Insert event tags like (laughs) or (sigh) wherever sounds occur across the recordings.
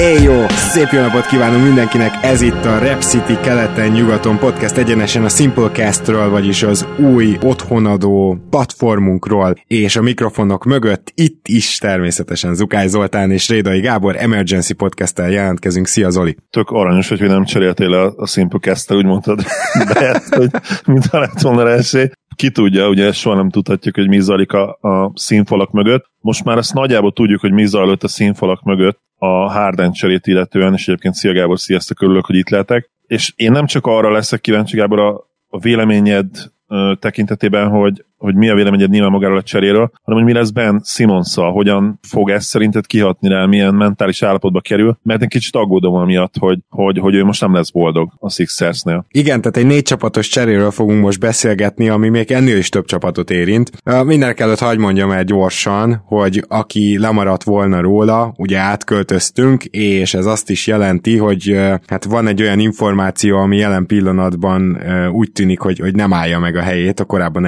Éj! Szép jó napot kívánunk mindenkinek! Ez itt a Rep City keleten-nyugaton podcast egyenesen a Simplecastről, vagyis az új otthonadó platformunkról, és a mikrofonok mögött itt is természetesen Zukály Zoltán és Rédai Gábor Emergency podcast jelentkezünk. Szia Zoli! Tök aranyos, hogy nem cseréltél a, a Simplecast-tel, úgy mondtad, (laughs) de hogy mintha lett volna esély ki tudja, ugye soha nem tudhatjuk, hogy mi zajlik a, a színfalak mögött. Most már ezt nagyjából tudjuk, hogy mi zajlott a színfalak mögött a Harden cserét illetően, és egyébként szia Gábor, sziasztok, örülök, hogy itt lehetek. És én nem csak arra leszek kíváncsi, Gábor, a, a véleményed tekintetében, hogy, hogy mi a véleményed nyilván magáról a cseréről, hanem hogy mi lesz Ben simmons hogyan fog ez szerinted kihatni rá, milyen mentális állapotba kerül, mert egy kicsit aggódom amiatt, hogy, hogy, hogy ő most nem lesz boldog a Sixersnél. Igen, tehát egy négy csapatos cseréről fogunk most beszélgetni, ami még ennél is több csapatot érint. Mindenek előtt hagyd mondjam el gyorsan, hogy aki lemaradt volna róla, ugye átköltöztünk, és ez azt is jelenti, hogy hát van egy olyan információ, ami jelen pillanatban úgy tűnik, hogy, hogy nem állja meg a helyét a korábban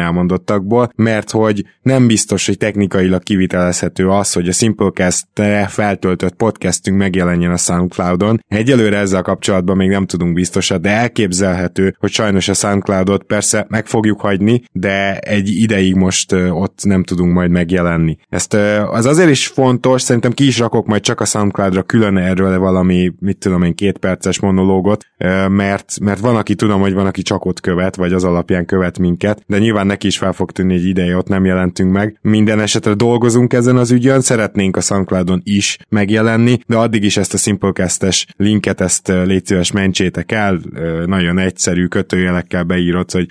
elmondottakból, mert hogy nem biztos, hogy technikailag kivitelezhető az, hogy a Simplecast-re feltöltött podcastünk megjelenjen a SoundCloud-on. Egyelőre ezzel kapcsolatban még nem tudunk biztosat, de elképzelhető, hogy sajnos a SoundCloud-ot persze meg fogjuk hagyni, de egy ideig most ott nem tudunk majd megjelenni. Ezt az azért is fontos, szerintem ki is rakok majd csak a SoundCloud-ra külön erről valami, mit tudom én, két perces monológot, mert, mert van, aki tudom, hogy van, aki csak ott követ, vagy az alapján követ minket, de nyilván neki is fel fog tűnni egy ideje, ott nem jelentünk meg. Minden esetre dolgozunk ezen az ügyön, szeretnénk a SoundCloudon is megjelenni, de addig is ezt a Simplecast-es linket, ezt légy szíves mentsétek el, nagyon egyszerű kötőjelekkel beírod, hogy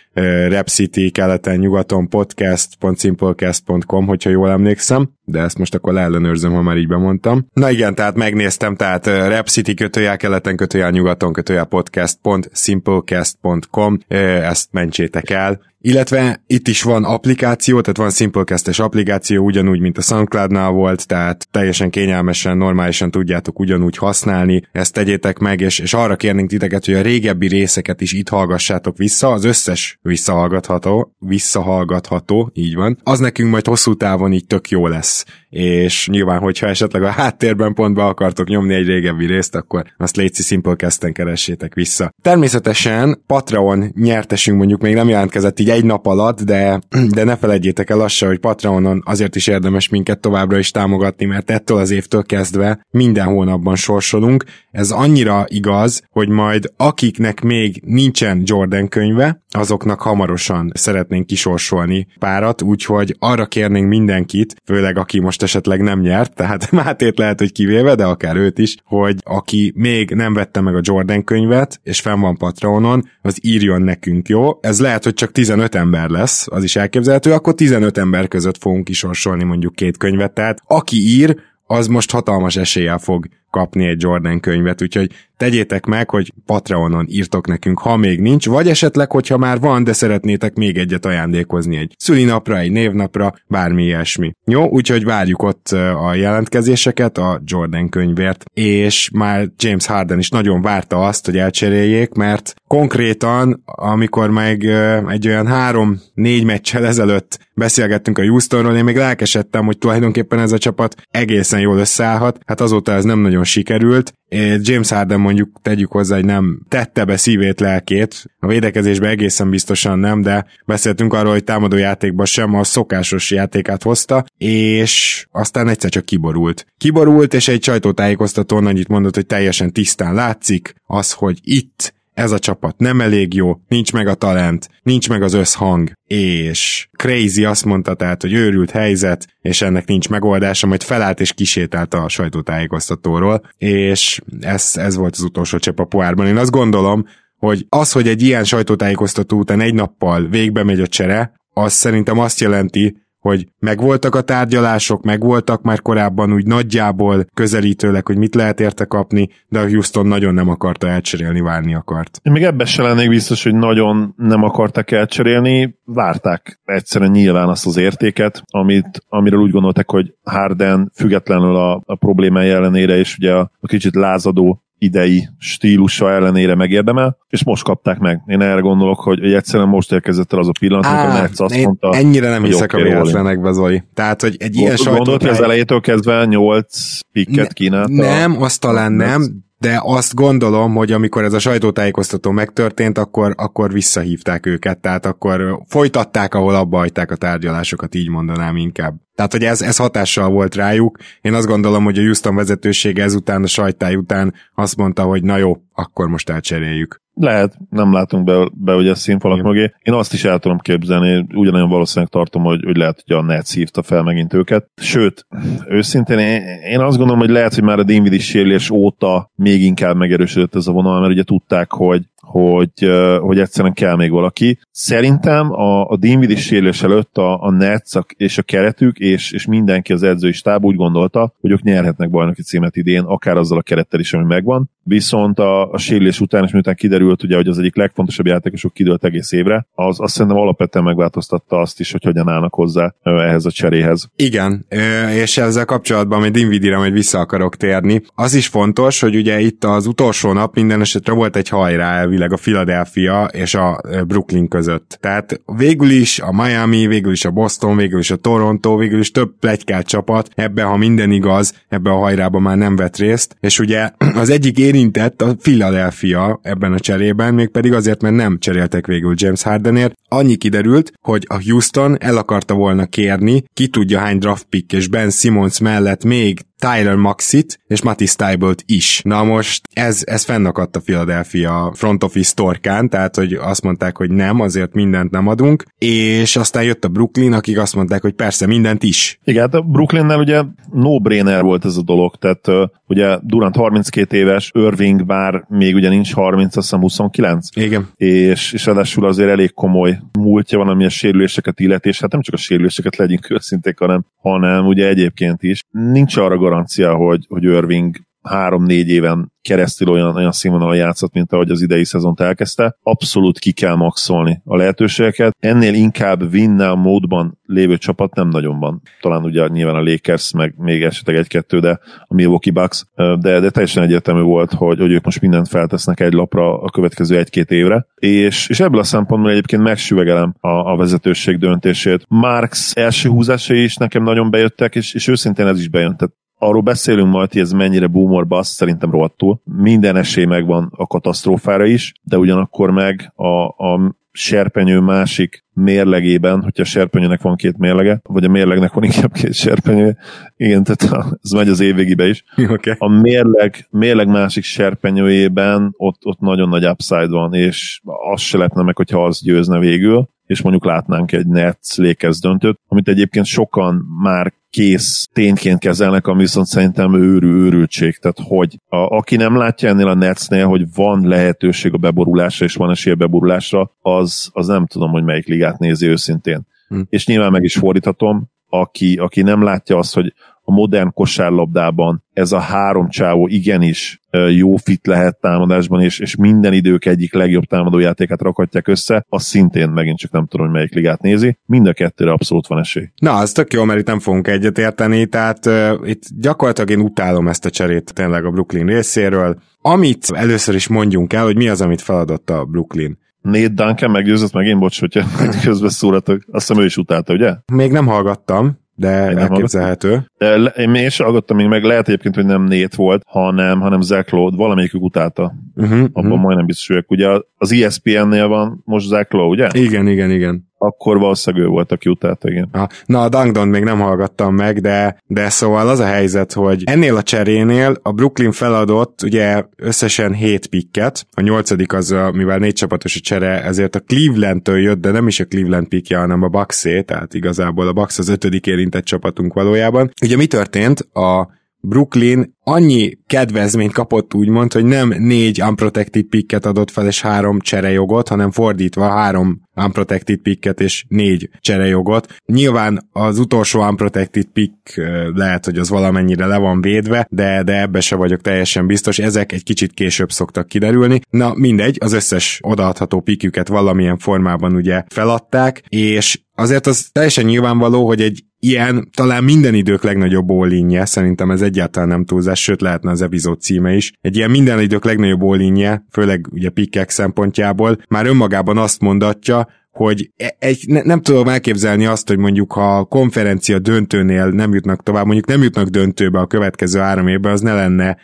Rep City keleten nyugaton podcast.simplecast.com, hogyha jól emlékszem de ezt most akkor leellenőrzöm, ha már így bemondtam. Na igen, tehát megnéztem, tehát Rep City kötőjel keleten kötőjel nyugaton kötőjel podcast.simplecast.com, ezt mentsétek el, illetve itt is van applikáció, tehát van Simplecast-es applikáció, ugyanúgy, mint a SoundCloud-nál volt, tehát teljesen kényelmesen, normálisan tudjátok ugyanúgy használni, ezt tegyétek meg, és, és arra kérnénk titeket, hogy a régebbi részeket is itt hallgassátok vissza, az összes visszahallgatható, visszahallgatható, így van. Az nekünk majd hosszú távon így tök jó lesz és nyilván, hogyha esetleg a háttérben pont be akartok nyomni egy régebbi részt, akkor azt Léci Simplecast-en keressétek vissza. Természetesen Patreon nyertesünk mondjuk még nem jelentkezett így egy nap alatt, de, de ne felejtjétek el lassan, hogy Patreonon azért is érdemes minket továbbra is támogatni, mert ettől az évtől kezdve minden hónapban sorsolunk. Ez annyira igaz, hogy majd akiknek még nincsen Jordan könyve, azoknak hamarosan szeretnénk kisorsolni párat, úgyhogy arra kérnénk mindenkit, főleg aki most esetleg nem nyert, tehát (laughs) Mátét lehet, hogy kivéve, de akár őt is, hogy aki még nem vette meg a Jordan könyvet, és fenn van Patreonon, az írjon nekünk, jó? Ez lehet, hogy csak 15 ember lesz, az is elképzelhető, akkor 15 ember között fogunk kisorsolni mondjuk két könyvet, tehát aki ír, az most hatalmas eséllyel fog kapni egy Jordan könyvet, úgyhogy tegyétek meg, hogy Patreonon írtok nekünk, ha még nincs, vagy esetleg, hogyha már van, de szeretnétek még egyet ajándékozni egy szülinapra, egy névnapra, bármi ilyesmi. Jó, úgyhogy várjuk ott a jelentkezéseket a Jordan könyvért, és már James Harden is nagyon várta azt, hogy elcseréljék, mert konkrétan, amikor meg egy olyan három-négy meccsel ezelőtt beszélgettünk a Houstonról, én még lelkesedtem, hogy tulajdonképpen ez a csapat egészen jól összeállhat, hát azóta ez nem nagyon nagyon sikerült. James Harden mondjuk tegyük hozzá, hogy nem tette be szívét, lelkét. A védekezésben egészen biztosan nem, de beszéltünk arról, hogy támadó játékban sem a szokásos játékát hozta, és aztán egyszer csak kiborult. Kiborult, és egy sajtótájékoztatón annyit mondott, hogy teljesen tisztán látszik az, hogy itt ez a csapat nem elég jó, nincs meg a talent, nincs meg az összhang, és Crazy azt mondta tehát, hogy őrült helyzet, és ennek nincs megoldása, majd felállt és kisétált a sajtótájékoztatóról, és ez, ez volt az utolsó csepp a poárban. Én azt gondolom, hogy az, hogy egy ilyen sajtótájékoztató után egy nappal végbe megy a csere, az szerintem azt jelenti, hogy megvoltak a tárgyalások, megvoltak már korábban úgy nagyjából közelítőleg, hogy mit lehet érte kapni, de a Houston nagyon nem akarta elcserélni, várni akart. Én még ebben se lennék biztos, hogy nagyon nem akartak elcserélni, várták egyszerűen nyilván azt az értéket, amit, amiről úgy gondolták, hogy Harden függetlenül a, a problémái ellenére, és ugye a, a kicsit lázadó idei stílusa ellenére megérdemel, és most kapták meg. Én erre gondolok, hogy, egyszerűen most érkezett el az a pillanat, Á, amikor Netsz azt mondta, ennyire nem hiszek a véletlenekbe, Zoli. Tehát, hogy egy ilyen sajtótáj... Gondolt, hogy az elejétől kezdve 8 pikket kínálta? Nem, azt talán nem, de azt gondolom, hogy amikor ez a sajtótájékoztató megtörtént, akkor, akkor visszahívták őket, tehát akkor folytatták, ahol abba hagyták a tárgyalásokat, így mondanám inkább. Tehát, hogy ez, ez hatással volt rájuk. Én azt gondolom, hogy a Houston vezetősége ezután, a sajtály után azt mondta, hogy na jó, akkor most elcseréljük. Lehet, nem látunk be, be ugye a színfalak mögé. Én azt is el tudom képzelni, ugyanolyan valószínűleg tartom, hogy, hogy lehet, hogy a Nets hívta fel megint őket. Sőt, őszintén én, én azt gondolom, hogy lehet, hogy már a Dinwiddie sérülés óta még inkább megerősödött ez a vonal, mert ugye tudták, hogy hogy, hogy egyszerűen kell még valaki. Szerintem a, a Dinwiddie sérülés előtt a, a Nets és a keretük és, és mindenki az edzői stáb úgy gondolta, hogy ők nyerhetnek bajnoki címet idén, akár azzal a kerettel is, ami megvan. Viszont a, a sérülés után, és miután kiderült, ugye, hogy az egyik legfontosabb játékosok kidőlt egész évre, az azt szerintem alapvetően megváltoztatta azt is, hogy hogyan állnak hozzá ehhez a cseréhez. Igen, és ezzel kapcsolatban majd Dinwiddie-re majd vissza akarok térni. Az is fontos, hogy ugye itt az utolsó nap minden esetre volt egy hajrá elvileg a Philadelphia és a Brooklyn között. Tehát végül is a Miami, végül is a Boston, végül is a Toronto, végül is több plegykát csapat, ebben ha minden igaz, ebbe a hajrába már nem vett részt, és ugye az egyik érintett a Philadelphia ebben a cserében, mégpedig azért, mert nem cseréltek végül James Hardenért. Annyi kiderült, hogy a Houston el akarta volna kérni, ki tudja hány draft pick és Ben Simmons mellett még Tyler Maxit és Matisse Tybalt is. Na most ez, ez fennakadt a Philadelphia front office torkán, tehát hogy azt mondták, hogy nem, azért mindent nem adunk, és aztán jött a Brooklyn, akik azt mondták, hogy persze mindent is. Igen, hát a Brooklynnel ugye no-brainer volt ez a dolog, tehát ugye Durant 32 éves, Irving bár még ugye nincs 30, azt hiszem 29. Igen. És, és ráadásul azért elég komoly múltja van, ami a sérüléseket illeti, és hát nem csak a sérüléseket legyünk őszinték, hanem, hanem ugye egyébként is. Nincs arra garancia, hogy, hogy Irving három-négy éven keresztül olyan, olyan színvonalon játszott, mint ahogy az idei szezont elkezdte. Abszolút ki kell maxolni a lehetőségeket. Ennél inkább win módban lévő csapat nem nagyon van. Talán ugye nyilván a Lakers, meg még esetleg egy-kettő, de a Milwaukee Bucks, de, de teljesen egyértelmű volt, hogy, hogy ők most mindent feltesznek egy lapra a következő egy-két évre, és, és ebből a szempontból egyébként megsüvegelem a, a vezetőség döntését. Marx első húzásai is nekem nagyon bejöttek, és, és őszintén ez is bejön. Tehát arról beszélünk majd, hogy ez mennyire boomer bass, szerintem rohadtul. Minden esély megvan a katasztrófára is, de ugyanakkor meg a, a serpenyő másik mérlegében, hogyha a serpenyőnek van két mérlege, vagy a mérlegnek van inkább két serpenyő, igen, tehát (laughs) ez megy az évvégibe is. Okay. A mérleg, mérleg másik serpenyőjében ott, ott nagyon nagy upside van, és az se lehetne meg, hogyha az győzne végül, és mondjuk látnánk egy Nets Lakers döntőt, amit egyébként sokan már kész tényként kezelnek, ami viszont szerintem őrű őrültség. Tehát, hogy a, aki nem látja ennél a Netsnél, hogy van lehetőség a beborulásra, és van esély a beborulásra, az, az nem tudom, hogy melyik ligát nézi őszintén. Hm. És nyilván meg is fordíthatom, aki, aki nem látja azt, hogy a modern kosárlabdában ez a három csávó igenis jó fit lehet támadásban, és, és minden idők egyik legjobb támadójátékát rakhatják össze, az szintén megint csak nem tudom, hogy melyik ligát nézi. Mind a kettőre abszolút van esély. Na, az tök jó, mert itt nem fogunk egyet érteni, tehát uh, itt gyakorlatilag én utálom ezt a cserét tényleg a Brooklyn részéről. Amit először is mondjunk el, hogy mi az, amit feladott a Brooklyn. Nate Duncan meggyőzött megint, bocs, hogyha (laughs) közbeszúratok. Azt hiszem ő is utálta, ugye? Még nem hallgattam, de én elképzelhető. De én még sem még meg, lehet egyébként, hogy nem Nate volt, hanem, hanem Zach Lowe, valamelyikük utálta. Uh-huh, Abban uh-huh. majdnem biztos vagyok. Ugye az ESPN-nél van most Lowe, ugye? Igen, igen, igen akkor valószínűleg ő volt, aki utált, igen. Ha, na, a Dangdon még nem hallgattam meg, de, de szóval az a helyzet, hogy ennél a cserénél a Brooklyn feladott ugye összesen 7 pikket, a nyolcadik az, a, mivel négy csapatos a csere, ezért a Cleveland-től jött, de nem is a Cleveland pikje, hanem a Bucksé, tehát igazából a Bucks az ötödik érintett csapatunk valójában. Ugye mi történt? A Brooklyn annyi kedvezményt kapott úgymond, hogy nem négy unprotected picket adott fel és három cserejogot, hanem fordítva három unprotected picket és négy cserejogot. Nyilván az utolsó unprotected pick lehet, hogy az valamennyire le van védve, de, de ebbe se vagyok teljesen biztos, ezek egy kicsit később szoktak kiderülni. Na mindegy, az összes odaadható piküket valamilyen formában ugye feladták, és azért az teljesen nyilvánvaló, hogy egy ilyen talán minden idők legnagyobb all szerintem ez egyáltalán nem túlzás, sőt lehetne az epizód címe is. Egy ilyen minden idők legnagyobb all főleg ugye pikkek szempontjából, már önmagában azt mondatja, hogy e- egy, ne, nem tudom elképzelni azt, hogy mondjuk ha a konferencia döntőnél nem jutnak tovább, mondjuk nem jutnak döntőbe a következő három évben, az ne lenne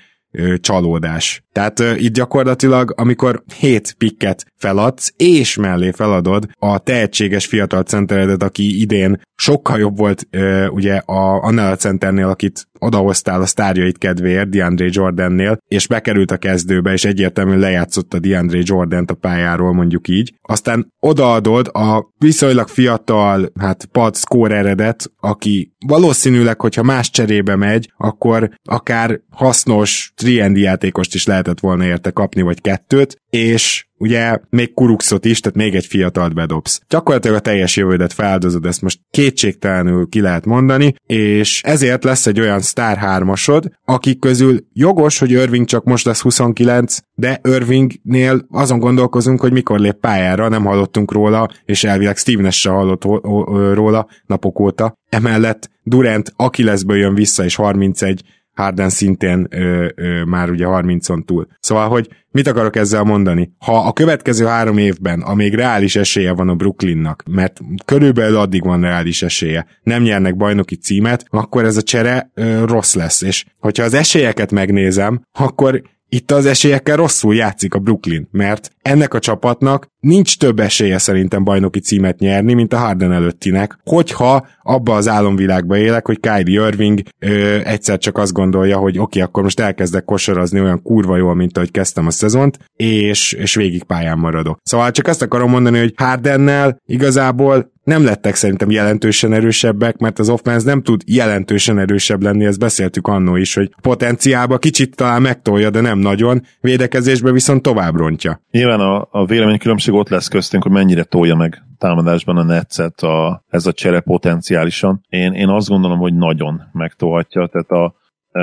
csalódás. Tehát ö, itt gyakorlatilag, amikor hét pikket feladsz, és mellé feladod a tehetséges fiatal centeredet, aki idén sokkal jobb volt ugye a, annál a centernél, akit odahoztál a sztárjait kedvéért, DeAndre Jordannél, és bekerült a kezdőbe, és egyértelműen lejátszotta DeAndre Jordan-t a pályáról, mondjuk így. Aztán odaadod a viszonylag fiatal, hát pad eredet, aki valószínűleg, hogyha más cserébe megy, akkor akár hasznos 3 játékost is lehetett volna érte kapni, vagy kettőt, és ugye még Kuruxot is, tehát még egy fiatalt bedobsz. Gyakorlatilag a teljes jövődet feldozod, ezt most kétségtelenül ki lehet mondani, és ezért lesz egy olyan sztár hármasod, akik közül jogos, hogy Irving csak most lesz 29, de Irvingnél azon gondolkozunk, hogy mikor lép pályára, nem hallottunk róla, és elvileg Steven se hallott róla napok óta. Emellett Durant aki leszből jön vissza, és 31 Harden szintén ö, ö, már ugye 30-on túl. Szóval, hogy mit akarok ezzel mondani? Ha a következő három évben, amíg reális esélye van a Brooklynnak, mert körülbelül addig van reális esélye, nem nyernek bajnoki címet, akkor ez a csere ö, rossz lesz. És hogyha az esélyeket megnézem, akkor itt az esélyekkel rosszul játszik a Brooklyn, mert ennek a csapatnak nincs több esélye szerintem bajnoki címet nyerni, mint a Harden előttinek, hogyha abba az álomvilágba élek, hogy Kyrie Irving ö, egyszer csak azt gondolja, hogy oké, okay, akkor most elkezdek kosarazni olyan kurva jól, mint ahogy kezdtem a szezont, és, és végig pályán maradok. Szóval csak azt akarom mondani, hogy Hardennel igazából nem lettek szerintem jelentősen erősebbek, mert az offense nem tud jelentősen erősebb lenni, ezt beszéltük annó is, hogy potenciálba kicsit talán megtolja, de nem nagyon, védekezésbe viszont tovább rontja. Nyilván a, a véleménykülönbség ott lesz köztünk, hogy mennyire tolja meg támadásban a netszet a, ez a csere potenciálisan. Én, én azt gondolom, hogy nagyon megtolhatja, tehát a,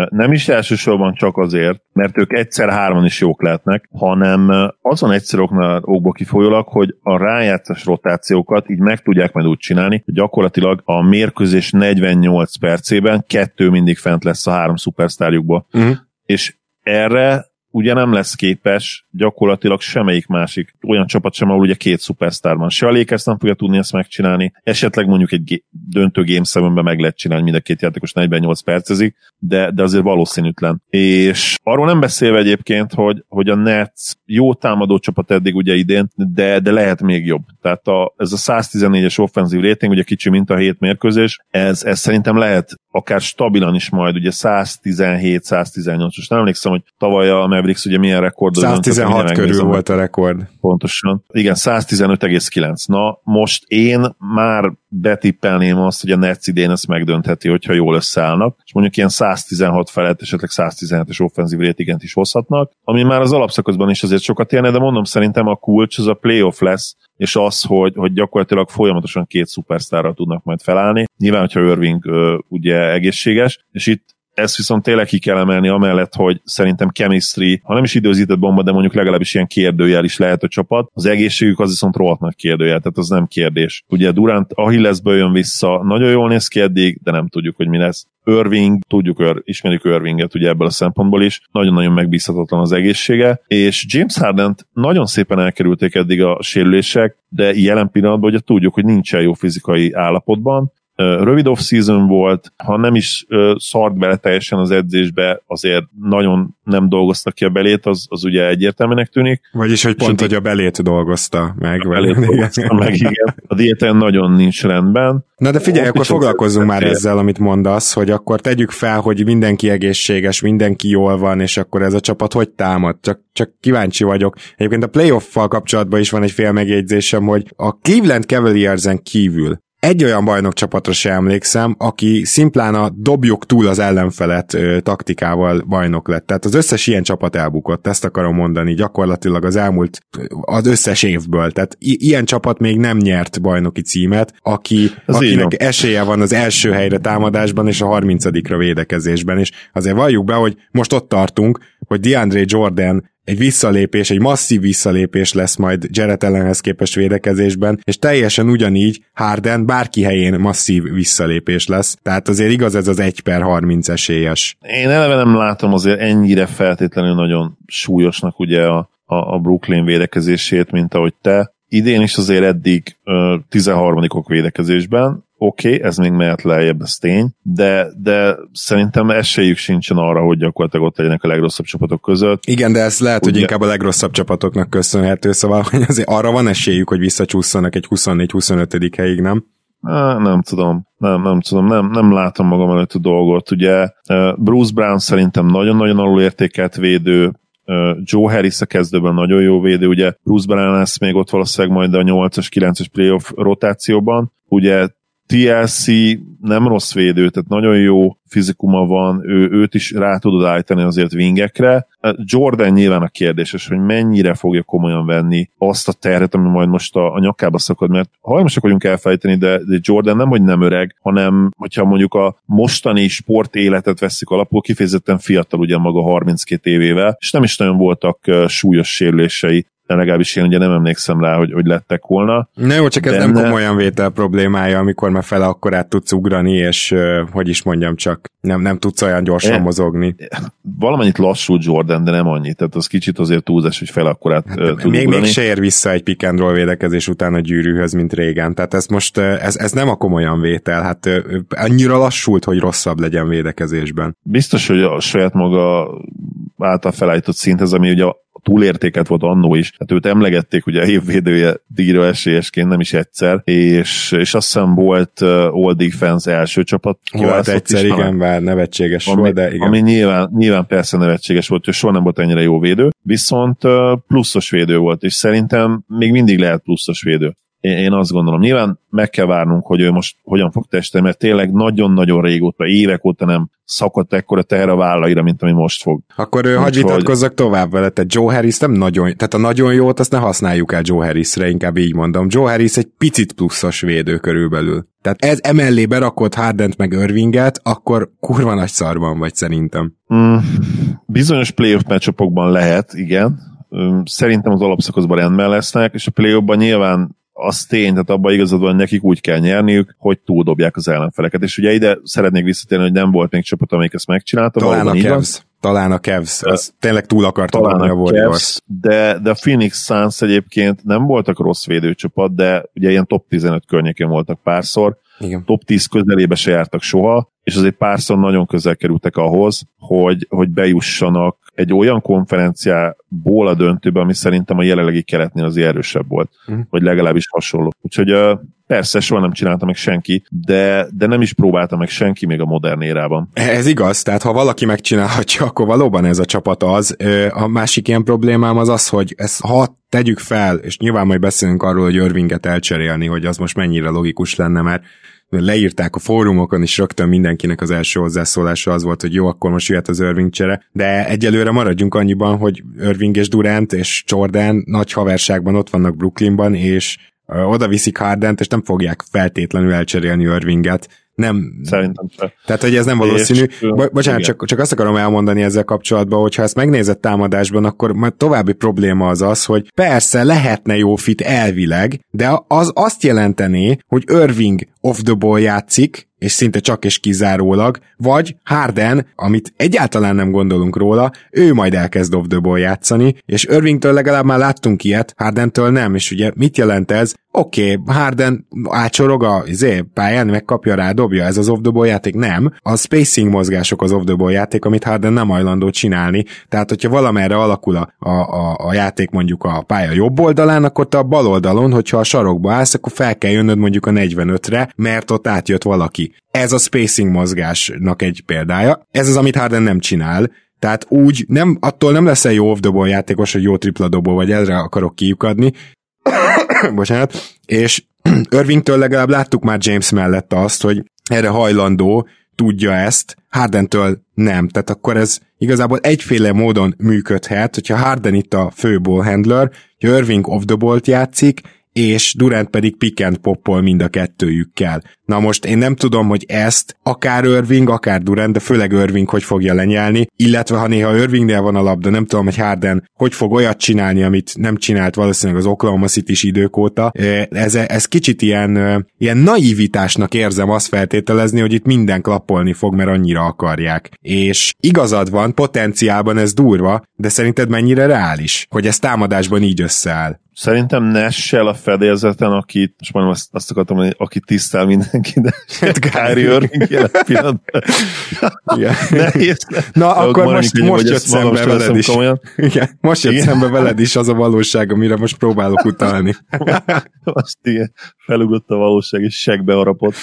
nem is elsősorban csak azért, mert ők egyszer-hárman is jók lehetnek, hanem azon egyszer okból kifolyólag, hogy a rájátszás rotációkat így meg tudják majd úgy csinálni, hogy gyakorlatilag a mérkőzés 48 percében kettő mindig fent lesz a három szupersztárjukból. Uh-huh. És erre ugye nem lesz képes gyakorlatilag semmelyik másik olyan csapat sem, ahol ugye két szupersztár van. Se a Lakers nem fogja tudni ezt megcsinálni, esetleg mondjuk egy döntő game 7 meg lehet csinálni, mind a két játékos 48 percezik, de, de azért valószínűtlen. És arról nem beszélve egyébként, hogy, hogy a Nets jó támadó csapat eddig ugye idén, de, de lehet még jobb. Tehát a, ez a 114-es offenzív rating, ugye kicsi mint a hét mérkőzés, ez, ez szerintem lehet akár stabilan is majd, ugye 117-118, most nem emlékszem, hogy tavaly a Mavericks ugye milyen rekord. 116 körül volt a rekord. Pontosan. Igen, 115,9. Na, most én már betippelném azt, hogy a Nets idén ezt megdöntheti, hogyha jól összeállnak, és mondjuk ilyen 116 felett, esetleg 117-es offenzív ratinget is hozhatnak, ami már az alapszakaszban is azért sokat érne, de mondom, szerintem a kulcs az a playoff lesz, és az, hogy, hogy gyakorlatilag folyamatosan két szupersztárra tudnak majd felállni. Nyilván, hogyha Irving ugye egészséges, és itt ezt viszont tényleg ki kell emelni, amellett, hogy szerintem chemistry, ha nem is időzített bomba, de mondjuk legalábbis ilyen kérdőjel is lehet a csapat. Az egészségük az viszont rohadt nagy kérdőjel, tehát az nem kérdés. Ugye Durant Achillesből jön vissza, nagyon jól néz ki eddig, de nem tudjuk, hogy mi lesz. Irving, tudjuk, ismerjük Irvinget ugye ebből a szempontból is, nagyon-nagyon megbízhatatlan az egészsége, és James harden nagyon szépen elkerülték eddig a sérülések, de jelen pillanatban ugye tudjuk, hogy nincsen jó fizikai állapotban, rövid off-season volt, ha nem is szart bele teljesen az edzésbe, azért nagyon nem dolgozta ki a belét, az, az ugye egyértelműnek tűnik. Vagyis, hogy pont, hogy a belét dolgozta meg. A belét dolgozta meg, igen. A diéten nagyon nincs rendben. Na de figyelj, akkor foglalkozzunk már ezzel, amit mondasz, hogy akkor tegyük fel, hogy mindenki egészséges, mindenki jól van, és akkor ez a csapat hogy támad? Csak, csak kíváncsi vagyok. Egyébként a playoff-fal kapcsolatban is van egy fél megjegyzésem, hogy a Cleveland Cavaliersen kívül egy olyan bajnok csapatra sem emlékszem, aki szimplán a dobjuk túl az ellenfelet ö, taktikával bajnok lett. Tehát az összes ilyen csapat elbukott, ezt akarom mondani, gyakorlatilag az elmúlt, az összes évből. Tehát i- ilyen csapat még nem nyert bajnoki címet, aki, Az így akinek van. esélye van az első helyre támadásban és a 30 védekezésben, és azért valljuk be, hogy most ott tartunk, hogy DeAndre Jordan egy visszalépés, egy masszív visszalépés lesz majd Jared ellenhez képest védekezésben, és teljesen ugyanígy Harden bárki helyén masszív visszalépés lesz. Tehát azért igaz ez az 1 per 30 esélyes. Én eleve nem látom azért ennyire feltétlenül nagyon súlyosnak ugye a, a, a Brooklyn védekezését, mint ahogy te. Idén is azért eddig ö, 13 védekezésben, oké, okay, ez még mehet lejjebb, ez tény, de, de szerintem esélyük sincsen arra, hogy gyakorlatilag ott legyenek a legrosszabb csapatok között. Igen, de ez lehet, hogy Ugye- inkább a legrosszabb csapatoknak köszönhető, szóval hogy azért arra van esélyük, hogy visszacsúszanak egy 24-25. helyig, nem? Á, nem tudom, nem, nem tudom, nem, nem látom magam előtt a dolgot. Ugye Bruce Brown szerintem nagyon-nagyon alul értékelt védő, Joe Harris a kezdőben nagyon jó védő, ugye Bruce Brown lesz még ott valószínűleg majd a 8-as, 9-es playoff rotációban, ugye TLC nem rossz védő, tehát nagyon jó fizikuma van, ő, őt is rá tudod állítani azért wingekre. Jordan nyilván a kérdéses, hogy mennyire fogja komolyan venni azt a terhet, ami majd most a, a nyakába szakad, mert hajlamosak vagyunk elfelejteni, de, de Jordan nem, hogy nem öreg, hanem hogyha mondjuk a mostani sport életet veszik alapul, kifejezetten fiatal ugye maga 32 évével, és nem is nagyon voltak súlyos sérülései, legalábbis én ugye nem emlékszem rá, hogy, hogy lettek volna. Na jó, csak ez nem komolyan vétel problémája, amikor már fele akkor át tudsz ugrani, és hogy is mondjam, csak nem, nem tudsz olyan gyorsan E- mozogni. Valamennyit lassú Jordan, de nem annyi, tehát az kicsit azért túlzás, hogy fel akkor át hát, tud Még, ugrani. még se ér vissza egy pick and roll védekezés után a gyűrűhöz, mint régen. Tehát ez most, ez, ez nem a komolyan vétel, hát annyira lassult, hogy rosszabb legyen védekezésben. Biztos, hogy a saját maga által felállított szinthez, ami ugye túlértéket volt annó is. Hát őt emlegették ugye a évvédője díjra esélyesként nem is egyszer, és, és azt hiszem volt All Defense első csapat. Volt egyszer, is, igen, bár nevetséges ami, volt, de igen. ami nyilván, nyilván persze nevetséges volt, hogy soha nem volt ennyire jó védő, viszont pluszos védő volt, és szerintem még mindig lehet pluszos védő. Én, azt gondolom. Nyilván meg kell várnunk, hogy ő most hogyan fog testeni, mert tényleg nagyon-nagyon régóta, évek óta nem szakadt ekkora teher a vállaira, mint ami most fog. Akkor ő, hagyj vitatkozzak tovább vele, tehát Joe Harris nem nagyon, tehát a nagyon jót azt ne használjuk el Joe Harrisre, inkább így mondom. Joe Harris egy picit pluszos védő körülbelül. Tehát ez emellé berakott Hardent meg Irvinget, akkor kurva nagy szarban vagy szerintem. Mm, bizonyos playoff meccsapokban lehet, igen. Üm, Szerintem az alapszakaszban rendben lesznek, és a playoffban nyilván az tény, tehát abban igazad van, nekik úgy kell nyerniük, hogy túldobják az ellenfeleket. És ugye ide szeretnék visszatérni, hogy nem volt még csapat, amelyik ezt megcsinálta. Talán a. Cavs. Talán a Cavs. Az tényleg túl akarta dobni a Warriors. De, de a Phoenix Suns egyébként nem voltak rossz védőcsapat, de ugye ilyen top 15 környékén voltak párszor, Igen. top 10 közelébe se jártak soha, és azért párszor nagyon közel kerültek ahhoz, hogy, hogy bejussanak egy olyan konferenciából a döntőbe, ami szerintem a jelenlegi keretnél azért erősebb volt, Mhm. vagy legalábbis hasonló. Úgyhogy persze soha nem csinálta meg senki, de, de nem is próbálta meg senki még a modern érában. Ez igaz, tehát ha valaki megcsinálhatja, (laughs) akkor valóban ez a csapat az. A másik ilyen problémám az az, hogy ezt ha tegyük fel, és nyilván majd beszélünk arról, hogy Irvinget elcserélni, hogy az most mennyire logikus lenne, mert leírták a fórumokon is rögtön mindenkinek az első hozzászólása az volt, hogy jó, akkor most jöhet az Irving csere, de egyelőre maradjunk annyiban, hogy Irving és Durant és Jordan nagy haverságban ott vannak Brooklynban, és oda viszik Hardent, és nem fogják feltétlenül elcserélni Irvinget. Nem, Szerintem se. tehát, hogy ez nem valószínű. És, Bo- bocsánat, igen. csak, csak azt akarom elmondani ezzel kapcsolatban, hogy ha ezt megnézed támadásban, akkor majd további probléma az az, hogy persze lehetne jó fit elvileg, de az azt jelenteni, hogy Irving off the ball játszik, és szinte csak és kizárólag, vagy Harden, amit egyáltalán nem gondolunk róla, ő majd elkezd off the ball játszani, és Irvingtől legalább már láttunk ilyet, Hardentől nem, és ugye mit jelent ez? Oké, okay, Harden ácsorog a izé, pályán, megkapja rá, dobja, ez az off the ball játék? Nem. A spacing mozgások az off the ball játék, amit Harden nem hajlandó csinálni. Tehát, hogyha valamerre alakul a, a, a, a játék mondjuk a pálya jobb oldalán, akkor te a bal oldalon, hogyha a sarokba állsz, akkor fel kell jönnöd mondjuk a 45-re, mert ott átjött valaki. Ez a spacing mozgásnak egy példája. Ez az, amit Harden nem csinál. Tehát úgy, nem, attól nem leszel jó off játékos, hogy jó tripla dobó vagy, erre akarok kiukadni, (coughs) bocsánat, és (coughs) Irvingtől legalább láttuk már James mellett azt, hogy erre hajlandó, tudja ezt, Hardentől nem. Tehát akkor ez igazából egyféle módon működhet, hogyha Harden itt a fő ball handler, hogy Irving off the ball játszik, és Durant pedig pick and poppol mind a kettőjükkel. Na most én nem tudom, hogy ezt akár Irving, akár Durant, de főleg Irving hogy fogja lenyelni, illetve ha néha Irvingnél van a labda, nem tudom, hogy Harden hogy fog olyat csinálni, amit nem csinált valószínűleg az Oklahoma city idők óta. Ez, ez kicsit ilyen, ilyen naivitásnak érzem azt feltételezni, hogy itt minden klappolni fog, mert annyira akarják. És igazad van, potenciálban ez durva, de szerinted mennyire reális, hogy ez támadásban így összeáll? Szerintem Nessel a fedélzeten, akit, most már azt, azt akartam mondani, aki tisztel mindenki, de (laughs) hát Kyrie Irving jelen pillanatban. (laughs) Nehéz. Na, akkor most, most jött szembe veled is. Igen, most jött igen. szembe veled is az a valóság, amire most próbálok utalni. (laughs) azt igen, felugrott a valóság, és segbe harapott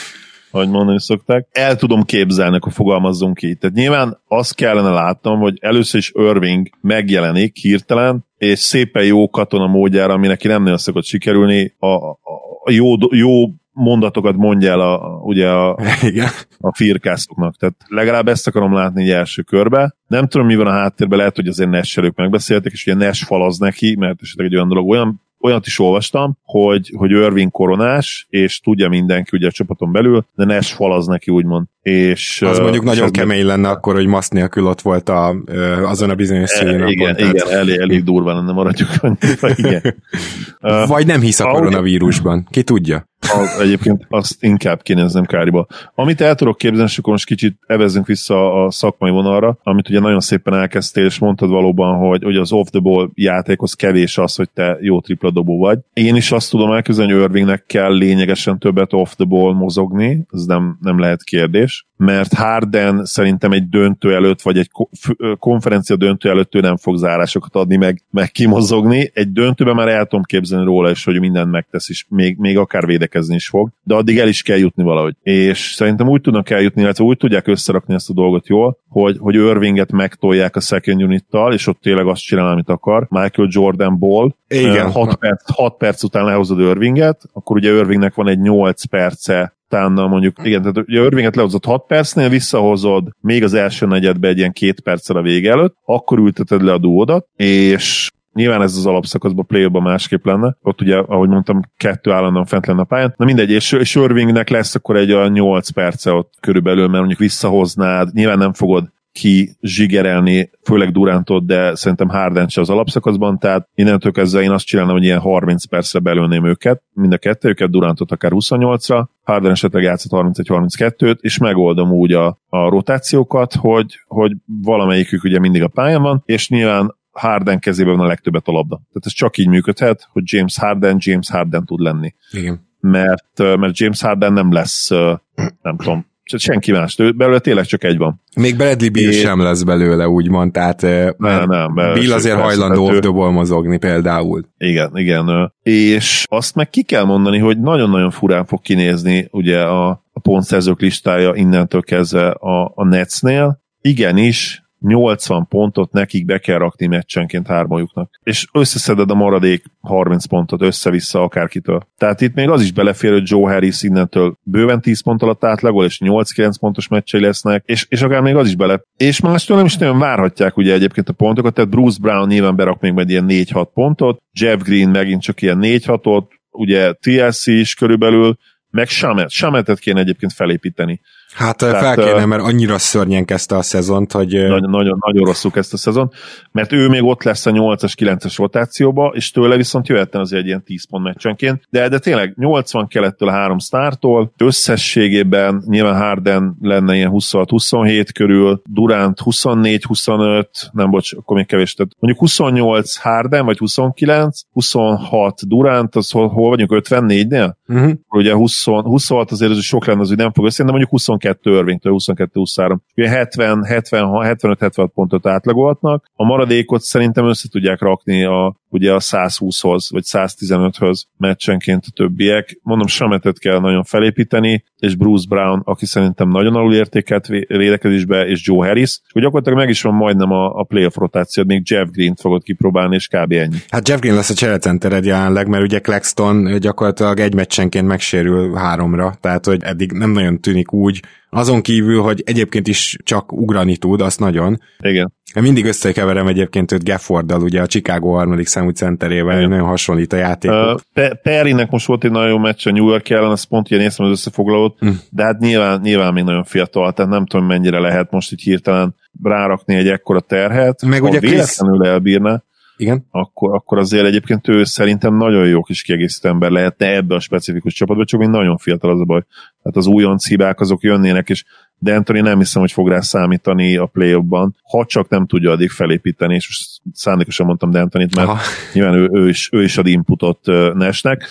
ahogy mondani szokták. El tudom képzelni, akkor fogalmazzunk ki. Tehát nyilván azt kellene látnom, hogy először is Irving megjelenik hirtelen, és szépen jó katona módjára, ami neki nem nagyon szokott sikerülni, a, a, a jó, jó mondatokat mondja el a, ugye a, (laughs) Igen. a firkászoknak. Tehát legalább ezt akarom látni egy első körbe. Nem tudom, mi van a háttérben, lehet, hogy azért Nash megbeszéltek, és ugye Nash falaz neki, mert esetleg egy olyan dolog, olyan olyat is olvastam, hogy, hogy Irving koronás, és tudja mindenki ugye a csapaton belül, de Nash falaz neki úgymond. És, az mondjuk nagyon kemény lenne akkor, hogy masz nélkül ott volt a, azon a bizonyos színén. Igen, igen, tehát... elég, elég durva lenne maradjuk annyira, igen. (laughs) Vagy nem hisz a koronavírusban, ki tudja? Az, egyébként azt inkább kinéznem káriba. Amit el tudok képzelni, és akkor most kicsit evezünk vissza a szakmai vonalra, amit ugye nagyon szépen elkezdtél, és mondtad valóban, hogy, hogy az off-the-ball játékhoz kevés az, hogy te jó tripla dobó vagy. Én is azt tudom elképzelni, hogy Irvingnek kell lényegesen többet off-the-ball mozogni, ez nem, nem lehet kérdés, mert Harden szerintem egy döntő előtt, vagy egy konferencia döntő előtt ő nem fog zárásokat adni, meg, meg kimozogni. Egy döntőben már el tudom képzelni róla is, hogy mindent megtesz, és még, még akár védekezni is fog, de addig el is kell jutni valahogy. És szerintem úgy tudnak eljutni, illetve úgy tudják összerakni ezt a dolgot jól, hogy, hogy Irvinget megtolják a second unittal, és ott tényleg azt csinál, amit akar. Michael Jordan Ball. Igen. 6 perc, 6 perc után lehozod Irvinget, akkor ugye Irvingnek van egy 8 perce utána mondjuk, igen, tehát ugye Irvinget lehozott 6 percnél, visszahozod még az első negyedbe egy ilyen két perccel a vége előtt, akkor ülteted le a duódat, és Nyilván ez az alapszakaszban, play másképp lenne. Ott ugye, ahogy mondtam, kettő állandóan fent lenne a pályán. Na mindegy, és, és Irvingnek lesz akkor egy olyan 8 perce ott körülbelül, mert mondjuk visszahoznád, nyilván nem fogod ki zsigerelni, főleg Durantot, de szerintem Harden se az alapszakaszban, tehát innentől kezdve én azt csinálnám, hogy ilyen 30 percre belőném őket, mind a kettőket, Durantot akár 28-ra, Harden esetleg játszott 31-32-t, és megoldom úgy a, a rotációkat, hogy, hogy valamelyikük ugye mindig a pályán van, és nyilván Harden kezében van a legtöbbet a labda. Tehát ez csak így működhet, hogy James Harden James Harden tud lenni. Igen. Mert, mert James Harden nem lesz, nem tudom, senki más, belőle tényleg csak egy van. Még Bradley Bill sem lesz belőle, úgymond, tehát nem, nem, Bill azért hajlandó off mozogni például. Igen, igen. És azt meg ki kell mondani, hogy nagyon-nagyon furán fog kinézni ugye a, a pontszerzők listája innentől kezdve a, a Netsnél. Igenis, 80 pontot nekik be kell rakni meccsenként hármajuknak. És összeszeded a maradék 30 pontot össze-vissza akárkitől. Tehát itt még az is belefér, hogy Joe Harris innentől bőven 10 pont alatt átlagol, és 8-9 pontos meccsei lesznek, és, és akár még az is bele. És mástól nem is nagyon várhatják ugye egyébként a pontokat, tehát Bruce Brown nyilván berak még majd ilyen 4-6 pontot, Jeff Green megint csak ilyen 4-6-ot, ugye TLC is körülbelül, meg Shamet. Shametet kéne egyébként felépíteni. Hát Tehát, fel kéne, mert annyira szörnyen kezdte a szezont, hogy... Nagyon, nagyon, nagyon rosszul kezdte a szezon, mert ő még ott lesz a 8-as, 9-es rotációba, és tőle viszont jöhetne az egy ilyen 10 pont meccsenként, de, de tényleg 80 kelettől a három sztártól, összességében nyilván Harden lenne ilyen 26-27 körül, Durant 24-25, nem bocs, akkor még kevés, tehát mondjuk 28 Harden, vagy 29, 26 Durant, az hol, hol vagyunk, 54-nél? Uh-huh. Ugye 20, 26 azért az sok lenne, az, hogy nem fog összejönni, de mondjuk 22 Irvingtől 22-23. 70, 70, 75-76 pontot átlagolhatnak. A maradékot szerintem össze tudják rakni a, ugye a 120-hoz, vagy 115-höz meccsenként a többiek. Mondom, Sametet kell nagyon felépíteni, és Bruce Brown, aki szerintem nagyon alul értékelt védekezésbe, és Joe Harris, hogy gyakorlatilag meg is van majdnem a, a playoff rotáció, még Jeff Green-t fogod kipróbálni, és kb. ennyi. Hát Jeff Green lesz a cserecentered jelenleg, mert ugye Claxton gyakorlatilag egy meccsenként megsérül háromra, tehát hogy eddig nem nagyon tűnik úgy, azon kívül, hogy egyébként is csak ugrani tud, azt nagyon. Igen. Mindig összekeverem egyébként őt Gefforddal, ugye a Chicago harmadik számú centerével, Igen. nagyon hasonlít a játék. Uh, Perrynek most volt egy nagyon meccs a New York ellen, azt pont ilyen néztem az összefoglalót, mm. de hát nyilván, nyilván még nagyon fiatal, tehát nem tudom mennyire lehet most így hirtelen rárakni egy ekkora terhet. Meg ugye véletlenül Chris... elbírna, igen. Akkor, akkor azért egyébként ő szerintem nagyon jó kis kiegészítő ember lehetne ebbe a specifikus csapatba, csak még nagyon fiatal az a baj. Tehát az újonc hibák azok jönnének, és de Anthony nem hiszem, hogy fog rá számítani a play ban ha csak nem tudja addig felépíteni, és szándékosan mondtam D'Antonit, mert Aha. nyilván ő, ő, is, ő is ad inputot Nesnek,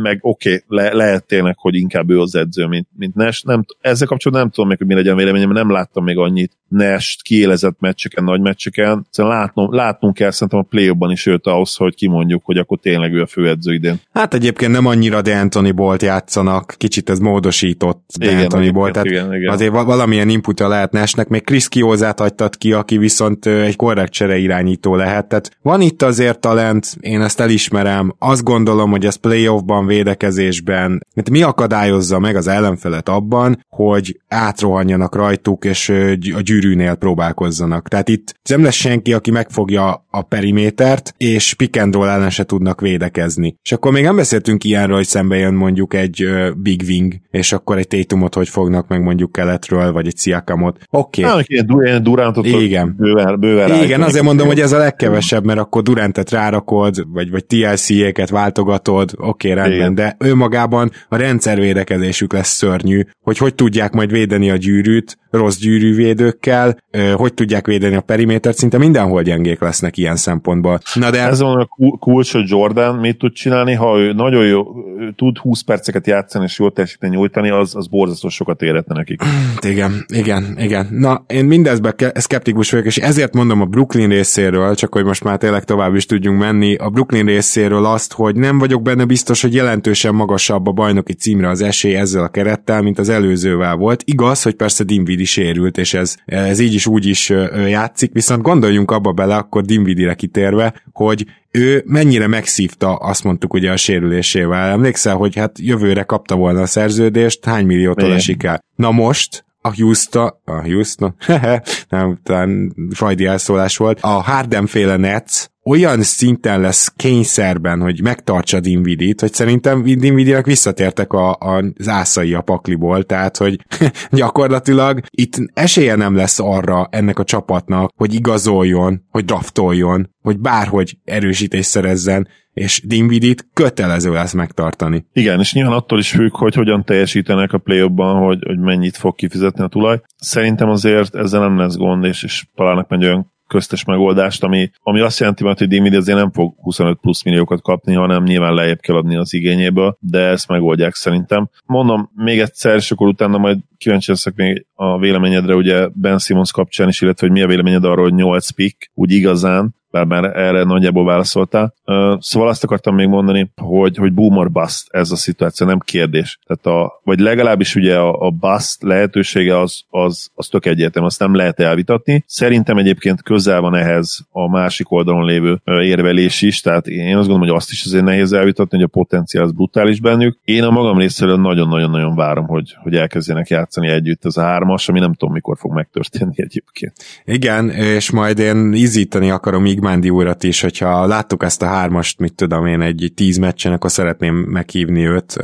meg oké, okay, le, lehet tényleg, hogy inkább ő az edző, mint, mint Nash. Nem, ezzel kapcsolatban nem tudom még, hogy mi legyen véleményem, mert nem láttam még annyit Nash kiélezett meccseken, nagy meccseken. Szóval látnom, látnunk kell szerintem a play is őt ahhoz, hogy kimondjuk, hogy akkor tényleg ő a főedző idén. Hát egyébként nem annyira De Anthony Bolt játszanak, kicsit ez módosított De igen, Anthony Bolt, tehát igen, igen. azért valamilyen inputa lehet Nashnek, még Chris Kiózát hagytad ki, aki viszont egy korrekt csere irányító lehet. Tehát van itt azért talent, én ezt elismerem, azt gondolom, hogy ez playoffban van védekezésben, mert mi akadályozza meg az ellenfelet abban, hogy átrohanjanak rajtuk, és a gyűrűnél próbálkozzanak. Tehát itt nem lesz senki, aki megfogja a perimétert, és pick and roll ellen se tudnak védekezni. És akkor még nem beszéltünk ilyenről, hogy szembe jön mondjuk egy Big Wing, és akkor egy Tatumot hogy fognak meg mondjuk keletről, vagy egy Siakamot. Oké. Okay. Ilyen Durantot Igen. Bőven, bőven Igen, azért mondom, hogy ez a legkevesebb, mert akkor Durantet rárakod, vagy, vagy TLC-éket váltogatod, oké, okay, rendben, de önmagában a rendszervédekezésük lesz szörnyű, hogy hogy tudják majd védeni a gyűrűt, rossz gyűrűvédőkkel, hogy tudják védeni a perimétert, szinte mindenhol gyengék lesznek ilyen szempontból. Na de... Ez van a kulcs, hogy Jordan mit tud csinálni, ha ő nagyon jó, ő tud 20 perceket játszani és jól teljesíteni nyújtani, az, az borzasztó sokat érhetne nekik. (clears throat) Igen, igen, igen. Na, én mindezben szkeptikus vagyok, és ezért mondom a Brooklyn részéről, csak hogy most már tényleg tovább is tudjunk menni, a Brooklyn részéről azt, hogy nem vagyok benne biztos, hogy jelentősen magasabb a bajnoki címre az esély ezzel a kerettel, mint az előzővel volt. Igaz, hogy persze Dinwiddie sérült, és ez, ez így is úgy is játszik, viszont gondoljunk abba bele, akkor Dinwiddie-re kitérve, hogy ő mennyire megszívta, azt mondtuk ugye a sérülésével. Emlékszel, hogy hát jövőre kapta volna a szerződést, hány milliótól esik el? Na most, a Houston, a Houston, (laughs) nem, talán fajdi elszólás volt, a Harden féle Nets olyan szinten lesz kényszerben, hogy megtartsa Dinvidit, hogy szerintem Dinvidinek visszatértek a, a, az ászai a pakliból, tehát hogy (laughs) gyakorlatilag itt esélye nem lesz arra ennek a csapatnak, hogy igazoljon, hogy draftoljon, hogy bárhogy erősítés szerezzen, és Dinvidit kötelező lesz megtartani. Igen, és nyilván attól is függ, hogy hogyan teljesítenek a play hogy, hogy mennyit fog kifizetni a tulaj. Szerintem azért ezzel nem lesz gond, és, és találnak meg olyan köztes megoldást, ami, ami azt jelenti, hogy Dimidi azért nem fog 25 plusz milliókat kapni, hanem nyilván lejjebb kell adni az igényéből, de ezt megoldják szerintem. Mondom még egyszer, és akkor utána majd kíváncsi leszek még a véleményedre, ugye Ben Simmons kapcsán is, illetve hogy mi a véleményed arról, hogy 8 pick, úgy igazán, bár már erre nagyjából válaszoltál. Szóval azt akartam még mondani, hogy, hogy boomer bust ez a szituáció, nem kérdés. Tehát a, vagy legalábbis ugye a, a bust lehetősége az, az, az tök egyértelmű, azt nem lehet elvitatni. Szerintem egyébként közel van ehhez a másik oldalon lévő érvelés is, tehát én azt gondolom, hogy azt is azért nehéz elvitatni, hogy a potenciál az brutális bennük. Én a magam részéről nagyon-nagyon-nagyon várom, hogy, hogy elkezdjenek játszani együtt ez a hármas, ami nem tudom, mikor fog megtörténni egyébként. Igen, és majd én izítani akarom így Igmándi urat is, hogyha láttuk ezt a hármast, mit tudom én, egy tíz meccsen, akkor szeretném meghívni őt,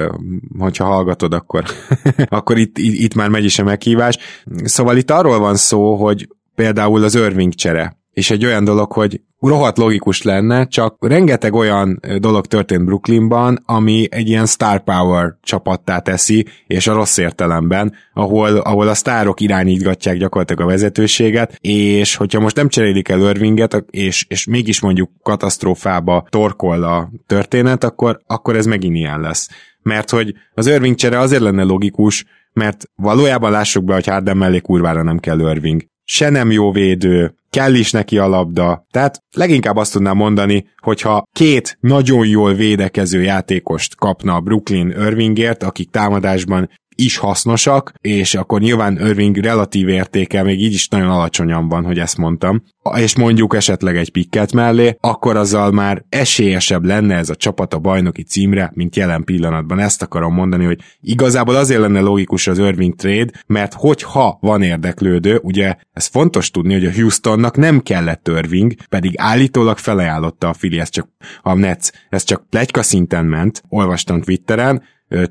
hogyha hallgatod, akkor, (laughs) akkor itt, itt, itt már megy is a meghívás. Szóval itt arról van szó, hogy például az Irving csere, és egy olyan dolog, hogy rohadt logikus lenne, csak rengeteg olyan dolog történt Brooklynban, ami egy ilyen star power csapattá teszi, és a rossz értelemben, ahol, ahol a sztárok irányítgatják gyakorlatilag a vezetőséget, és hogyha most nem cserélik el Irvinget, és, és mégis mondjuk katasztrófába torkol a történet, akkor, akkor ez megint ilyen lesz. Mert hogy az Irving csere azért lenne logikus, mert valójában lássuk be, hogy Harden mellé kurvára nem kell Irving. Se nem jó védő, kell is neki a labda. Tehát leginkább azt tudnám mondani, hogyha két nagyon jól védekező játékost kapna a Brooklyn Irvingért, akik támadásban is hasznosak, és akkor nyilván Irving relatív értéke még így is nagyon alacsonyan van, hogy ezt mondtam, és mondjuk esetleg egy pikket mellé, akkor azzal már esélyesebb lenne ez a csapat a bajnoki címre, mint jelen pillanatban. Ezt akarom mondani, hogy igazából azért lenne logikus az Irving trade, mert hogyha van érdeklődő, ugye ez fontos tudni, hogy a Houstonnak nem kellett Irving, pedig állítólag felajánlotta a Fili, ez csak a Nets, ez csak plegyka szinten ment, olvastam Twitteren,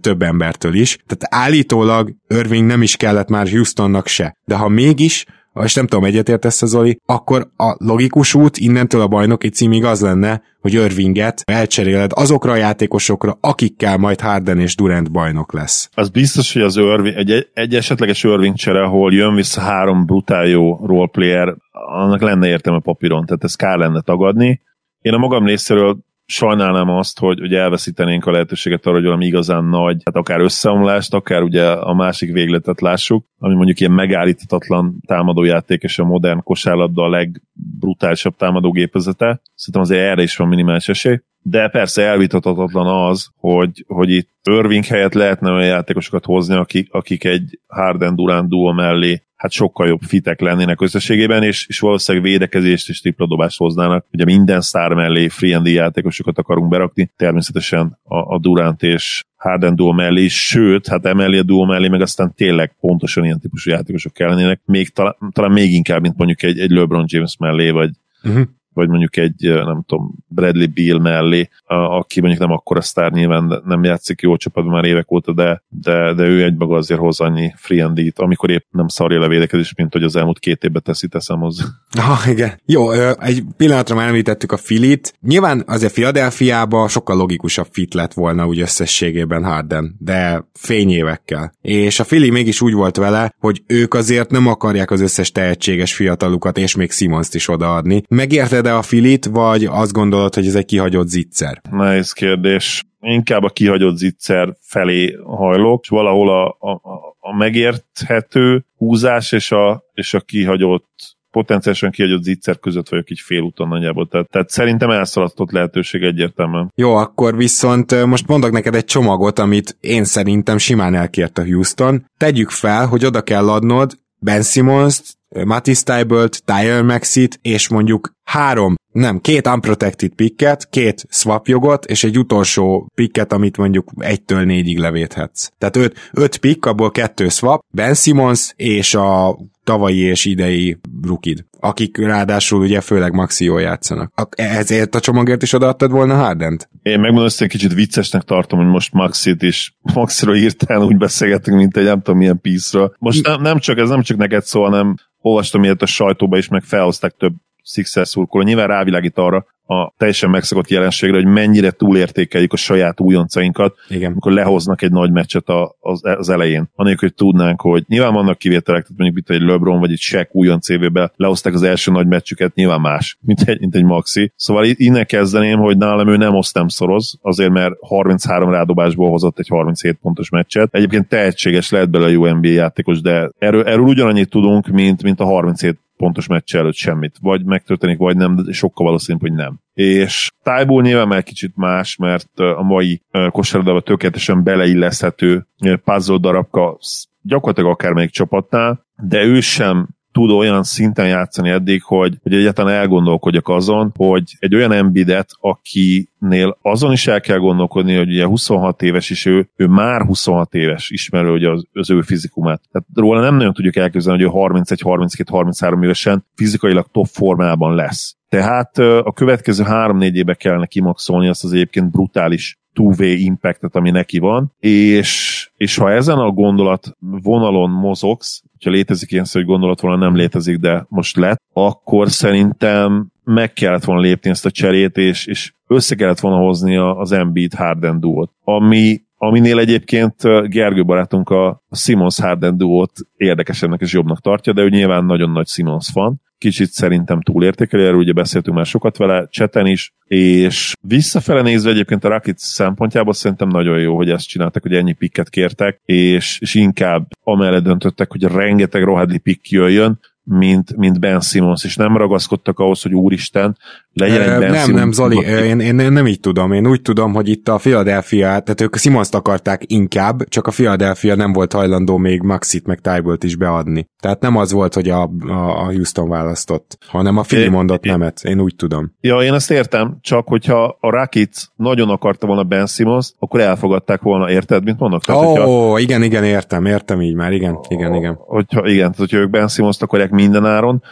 több embertől is. Tehát állítólag Irving nem is kellett már Houstonnak se. De ha mégis, és nem tudom, egyetértesz Zoli, akkor a logikus út innentől a bajnoki címig az lenne, hogy Irvinget elcseréled azokra a játékosokra, akikkel majd Harden és Durant bajnok lesz. Az biztos, hogy az Irving, egy, egy esetleges Irving csere, ahol jön vissza három brutál jó roleplayer, annak lenne értelme papíron, tehát ezt kár lenne tagadni. Én a magam részéről sajnálnám azt, hogy ugye elveszítenénk a lehetőséget arra, hogy valami igazán nagy, hát akár összeomlást, akár ugye a másik végletet lássuk, ami mondjuk ilyen megállíthatatlan támadójáték és a modern kosárlabda a legbrutálisabb támadógépezete. Szerintem azért erre is van minimális esély. De persze elvitathatatlan az, hogy, hogy itt Irving helyett lehetne olyan játékosokat hozni, akik, akik egy Harden Durant duo mellé hát sokkal jobb fitek lennének összességében, és, és valószínűleg védekezést és tripladobást hoznának. Ugye minden sztár mellé free játékosokat akarunk berakni, természetesen a, a Durant és Harden duo mellé, sőt, hát emellé a duo mellé, meg aztán tényleg pontosan ilyen típusú játékosok kellenének, még talán, talán még inkább, mint mondjuk egy, egy LeBron James mellé, vagy, uh-huh vagy mondjuk egy, nem tudom, Bradley Beal mellé, aki mondjuk nem akkora sztár, nyilván nem játszik jó csapatban már évek óta, de, de, de ő egy maga azért hoz annyi free and amikor épp nem szarja a védekezés, mint hogy az elmúlt két évben teszi, teszem hozzá. Ah, igen. Jó, egy pillanatra már említettük a Filit. Nyilván azért Philadelphiába sokkal logikusabb fit lett volna úgy összességében Harden, de fényévekkel. És a Fili mégis úgy volt vele, hogy ők azért nem akarják az összes tehetséges fiatalukat és még Simons-t is odaadni. Megérted a Filit, vagy azt gondolod, hogy ez egy kihagyott zicser? Nehéz kérdés. Inkább a kihagyott zicser felé hajlok, és valahol a, a, a megérthető húzás és a, és a kihagyott potenciálisan kihagyott zicser között vagyok így félúton nagyjából. Tehát, tehát szerintem elszaladtott lehetőség egyértelműen. Jó, akkor viszont most mondok neked egy csomagot, amit én szerintem simán elkért a Houston. Tegyük fel, hogy oda kell adnod Ben Simmons-t, Matisse Tybalt, Tyler Maxit, és mondjuk három, nem, két unprotected picket, két swap jogot, és egy utolsó picket, amit mondjuk egytől négyig levéthetsz. Tehát öt, öt pick, abból kettő swap, Ben Simmons és a tavalyi és idei rukid, akik ráadásul ugye főleg Maxió játszanak. Ezért a csomagért is odaadtad volna Hardent? Én megmondom, hogy egy kicsit viccesnek tartom, hogy most Maxit is (laughs) Maxiról írtál, úgy beszélgetünk, mint egy nem tudom milyen piszra. Most nem, nem, csak ez nem csak neked szól, hanem olvastam ilyet a sajtóba is, meg felhozták több Sixers szurkoló. Nyilván rávilágít arra, a teljesen megszokott jelenségre, hogy mennyire túlértékeljük a saját újoncainkat, Igen. amikor lehoznak egy nagy meccset a, az, az elején. Anélkül, hogy tudnánk, hogy nyilván vannak kivételek, tehát mondjuk itt egy LeBron vagy egy Shaq újon CV-be lehozták az első nagy meccsüket, nyilván más, mint egy, mint egy Maxi. Szóval innen kezdeném, hogy nálam ő nem oszt nem szoroz, azért mert 33 rádobásból hozott egy 37 pontos meccset. Egyébként tehetséges lehet bele a jó NBA játékos, de erről, erről ugyanannyit tudunk, mint, mint a 37 pontos meccs előtt semmit. Vagy megtörténik, vagy nem, de sokkal valószínűbb, hogy nem. És Tájból nyilván már kicsit más, mert a mai kosárlabdában tökéletesen beleilleszthető puzzle darabka gyakorlatilag akármelyik csapatnál, de ő sem tud olyan szinten játszani eddig, hogy, hogy egyáltalán elgondolkodjak azon, hogy egy olyan embidet, akinél azon is el kell gondolkodni, hogy ugye 26 éves is ő, ő már 26 éves, ismerő hogy az, az ő fizikumát. Tehát róla nem nagyon tudjuk elképzelni, hogy ő 31, 32, 33 évesen fizikailag top formában lesz. Tehát a következő három-négy éve kellene kimaxolni azt az egyébként brutális two-way impactet, ami neki van, és, és ha ezen a gondolat vonalon mozogsz, ha létezik ilyen szó, hogy gondolat volna nem létezik, de most lett, akkor szerintem meg kellett volna lépni ezt a cserét, és, és össze kellett volna hozni az Embiid Harden duót, ami aminél egyébként Gergő barátunk a Simons Harden duót érdekesebbnek és jobbnak tartja, de ő nyilván nagyon nagy Simons fan, kicsit szerintem túlértékeli, erről ugye beszéltünk már sokat vele, cseten is, és visszafele nézve egyébként a Rakic szempontjából szerintem nagyon jó, hogy ezt csináltak, hogy ennyi pikket kértek, és, és inkább amellett döntöttek, hogy rengeteg rohadli pikk jöjjön, mint, mint Ben Simmons, és nem ragaszkodtak ahhoz, hogy úristen, legyen egy Nem, nem, Zoli, én, én, én, nem így tudom. Én úgy tudom, hogy itt a Philadelphia, tehát ők a Simons akarták inkább, csak a Philadelphia nem volt hajlandó még Maxit meg Tybolt is beadni. Tehát nem az volt, hogy a, a, Houston választott, hanem a Philly mondott é- nemet. Én úgy tudom. Ja, én ezt értem, csak hogyha a Rakic nagyon akarta volna Ben Simmons, akkor elfogadták volna, érted, mint mondok? Ó, Tehát, hogyha, oh, igen, igen, értem, értem így már, igen, igen, igen. Hogyha, igen, tehát hogyha ők Ben Simmons-t akarják minden áron,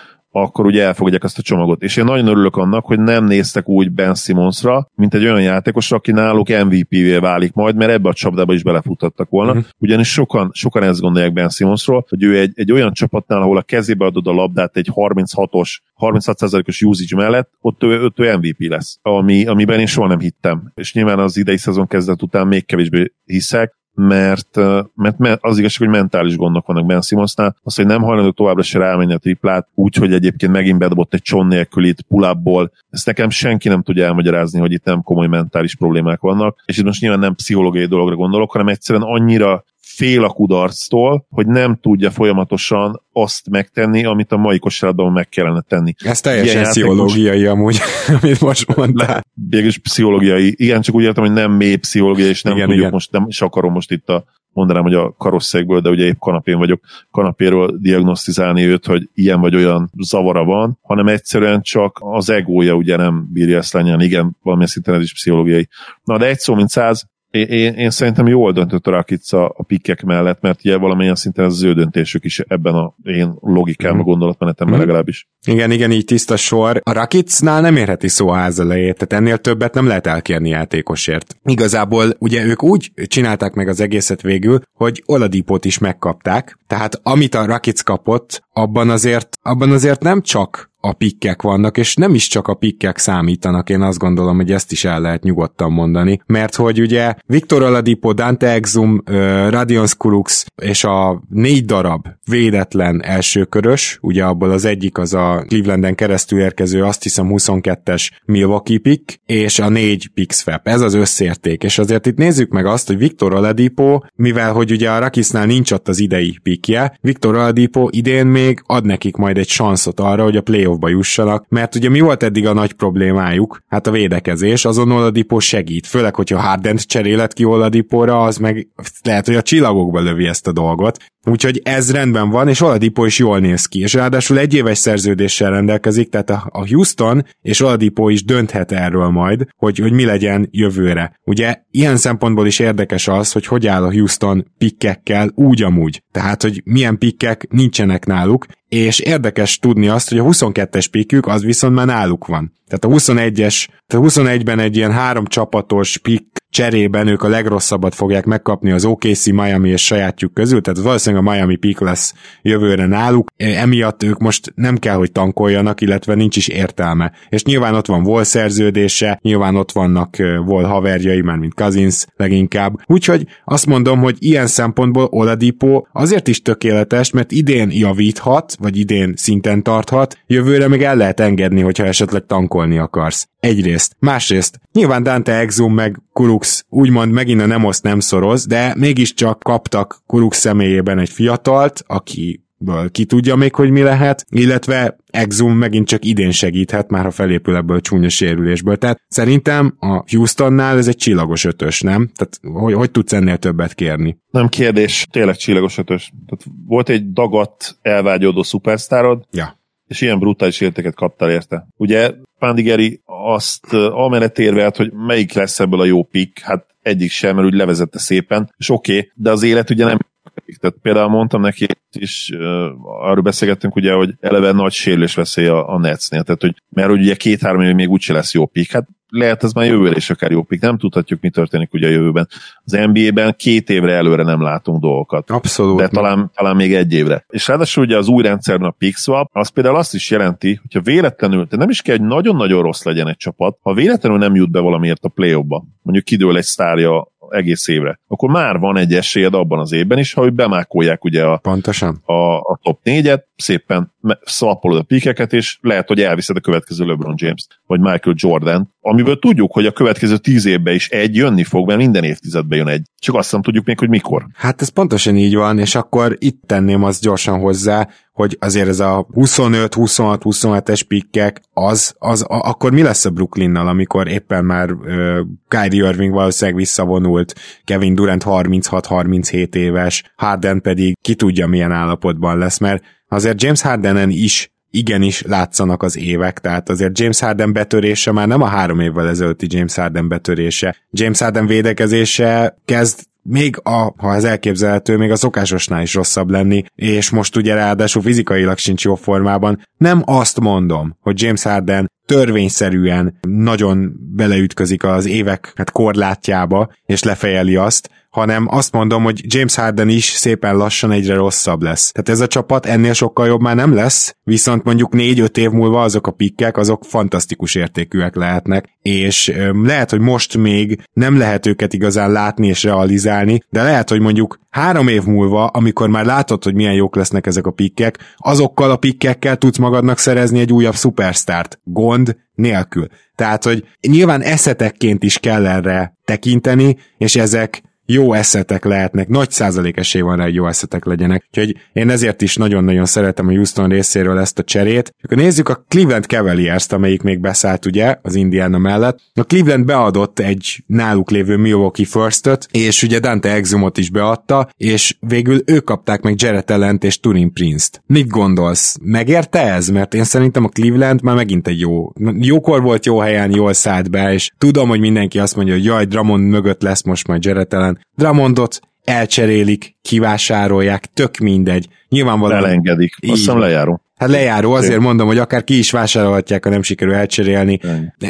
akkor ugye elfogadják azt a csomagot. És én nagyon örülök annak, hogy nem néztek úgy Ben Simmonsra, mint egy olyan játékosra, aki náluk MVP-vé válik majd, mert ebbe a csapdába is belefutottak volna. Uh-huh. Ugyanis sokan, sokan ezt gondolják Ben Simmonsról, hogy ő egy, egy olyan csapatnál, ahol a kezébe adod a labdát egy 36-os, 36%-os usage mellett, ott ő, ott ő MVP lesz, ami, amiben én soha nem hittem. És nyilván az idei szezon kezdet után még kevésbé hiszek, mert, mert, az igazság, hogy mentális gondok vannak Ben Simmonsnál, az, hogy nem hajlandó továbbra se rámenni a triplát, úgyhogy egyébként megint bedobott egy cson nélkülit pull ezt nekem senki nem tudja elmagyarázni, hogy itt nem komoly mentális problémák vannak, és itt most nyilván nem pszichológiai dologra gondolok, hanem egyszerűen annyira fél a kudarctól, hogy nem tudja folyamatosan azt megtenni, amit a mai kosárlabdában meg kellene tenni. Ez teljesen Ilyen játékos- pszichológiai amúgy, (laughs) amit most mondtál. végülis pszichológiai, igen, csak úgy értem, hogy nem mély pszichológiai, és nem Igen, tudjuk igen. most, nem is akarom most itt a mondanám, hogy a karosszékből, de ugye épp kanapén vagyok, kanapéről diagnosztizálni őt, hogy ilyen vagy olyan zavara van, hanem egyszerűen csak az egója ugye nem bírja ezt lenyelni, igen, valamilyen szinten ez is pszichológiai. Na, de egy szó, mint száz, én, én, szerintem jól döntött a Rakic a, a pikkek mellett, mert ugye valamilyen szinten az ő döntésük is ebben a én logikám, a gondolatmenetemben Mhm. legalábbis. Igen, igen, így tiszta sor. A Rakicnál nem érheti szó a ház elejét, tehát ennél többet nem lehet elkérni játékosért. Igazából ugye ők úgy csinálták meg az egészet végül, hogy Oladipót is megkapták, tehát amit a Rakic kapott, abban azért, abban azért nem csak a pikkek vannak, és nem is csak a pikkek számítanak, én azt gondolom, hogy ezt is el lehet nyugodtan mondani, mert hogy ugye Viktor Oladipo, Dante Exum, Radion Skulux és a négy darab védetlen elsőkörös, ugye abból az egyik az a Clevelanden keresztül érkező, azt hiszem 22-es Milwaukee pick, és a négy pick swap. Ez az összérték, és azért itt nézzük meg azt, hogy Viktor Oladipo, mivel hogy ugye a Rakisnál nincs ott az idei pickje, Viktor Oladipo idén még ad nekik majd egy sanszot arra, hogy a playoffba jussanak, mert ugye mi volt eddig a nagy problémájuk? Hát a védekezés, azon Oladipo segít, főleg, hogyha Hardent cserélet ki Oladipóra, az meg lehet, hogy a csillagokba lövi ezt a dolgot. Úgyhogy ez rendben van, és Oladipo is jól néz ki, és ráadásul egy éves szerződéssel rendelkezik, tehát a Houston és Oladipo is dönthet erről majd, hogy, hogy mi legyen jövőre. Ugye ilyen szempontból is érdekes az, hogy hogy áll a Houston pikkekkel úgy amúgy. Tehát, hogy milyen pikkek nincsenek náluk, és érdekes tudni azt, hogy a 22-es pikkük az viszont már náluk van. Tehát a 21-es, tehát 21-ben egy ilyen három csapatos pick cserében ők a legrosszabbat fogják megkapni az OKC, Miami és sajátjuk közül, tehát valószínűleg a Miami pick lesz jövőre náluk, emiatt ők most nem kell, hogy tankoljanak, illetve nincs is értelme. És nyilván ott van Wall szerződése, nyilván ott vannak ö, Wall haverjai, már mint Cousins leginkább. Úgyhogy azt mondom, hogy ilyen szempontból Oladipo azért is tökéletes, mert idén javíthat, vagy idén szinten tarthat, jövőre még el lehet engedni, hogyha esetleg tankolni akarsz. Egyrészt. Másrészt, nyilván Dante Exum meg Kurux úgymond megint a nem oszt nem szoroz, de mégiscsak kaptak Kurux személyében egy fiatalt, aki ből ki tudja még, hogy mi lehet, illetve Exum megint csak idén segíthet, már ha felépül ebből a csúnya sérülésből. Tehát szerintem a Houstonnál ez egy csillagos ötös, nem? Tehát hogy, hogy tudsz ennél többet kérni? Nem kérdés, tényleg csillagos ötös. Tehát volt egy dagadt, elvágyódó szupersztárod, Ja. És ilyen brutális értéket kaptál érte. Ugye Pandigeri azt amellett érvelt, hogy melyik lesz ebből a jó pick, hát egyik sem, mert úgy levezette szépen, és oké, okay, de az élet ugye nem tehát például mondtam neki is, uh, arról beszélgettünk ugye, hogy eleve nagy sérülés veszély a, a Netsnél, tehát hogy, mert hogy ugye két-három év még úgyse lesz jó pick, hát lehet ez már jövőre is akár jó pick, nem tudhatjuk, mi történik ugye a jövőben. Az NBA-ben két évre előre nem látunk dolgokat Abszolút. de talán, talán még egy évre. És ráadásul ugye az új rendszerben a pick swap, az például azt is jelenti, hogyha véletlenül, de nem is kell, hogy nagyon-nagyon rossz legyen egy csapat, ha véletlenül nem jut be valamiért a play ba mondjuk kidől egy sztárja egész évre, akkor már van egy esélyed abban az évben is, ha hogy bemákolják ugye a, Pontosan. a, a top négyet, szépen szapolod a pikeket, és lehet, hogy elviszed a következő LeBron James vagy Michael Jordan, amiből tudjuk, hogy a következő tíz évben is egy jönni fog, mert minden évtizedben jön egy. Csak azt nem tudjuk még, hogy mikor. Hát ez pontosan így van, és akkor itt tenném azt gyorsan hozzá, hogy azért ez a 25, 26, 27-es pikkek, az, az a, akkor mi lesz a Brooklynnal, amikor éppen már uh, Kyrie Irving valószínűleg visszavonult, Kevin Durant 36-37 éves, Harden pedig ki tudja milyen állapotban lesz, mert azért James Hardenen is igenis látszanak az évek, tehát azért James Harden betörése már nem a három évvel ezelőtti James Harden betörése. James Harden védekezése kezd még a, ha ez elképzelhető, még a szokásosnál is rosszabb lenni, és most ugye ráadásul fizikailag sincs jó formában. Nem azt mondom, hogy James Harden törvényszerűen nagyon beleütközik az évek hát korlátjába, és lefejeli azt, hanem azt mondom, hogy James Harden is szépen lassan egyre rosszabb lesz. Tehát ez a csapat ennél sokkal jobb már nem lesz, viszont mondjuk 4-5 év múlva azok a pikkek, azok fantasztikus értékűek lehetnek, és lehet, hogy most még nem lehet őket igazán látni és realizálni, de lehet, hogy mondjuk három év múlva, amikor már látod, hogy milyen jók lesznek ezek a pikkek, azokkal a pikkekkel tudsz magadnak szerezni egy újabb szupersztárt. Gond nélkül. Tehát, hogy nyilván eszetekként is kell erre tekinteni, és ezek jó eszetek lehetnek, nagy százalék esély van rá, hogy jó eszetek legyenek. Úgyhogy én ezért is nagyon-nagyon szeretem a Houston részéről ezt a cserét. Akkor nézzük a Cleveland Cavaliers-t, amelyik még beszállt ugye az Indiana mellett. A Cleveland beadott egy náluk lévő Milwaukee first és ugye Dante Exumot is beadta, és végül ők kapták meg Jared Ellent és Turin Prince-t. Mit gondolsz? Megérte ez? Mert én szerintem a Cleveland már megint egy jó, jókor volt jó helyen, jól szállt be, és tudom, hogy mindenki azt mondja, hogy jaj, Dramond mögött lesz most majd Jared Allen, Dramondot elcserélik, kivásárolják, tök mindegy. Nyilvánvalóan... Elengedik. Azt hiszem lejáró. Hát lejáró, azért mondom, hogy akár ki is vásárolhatják, ha nem sikerül elcserélni.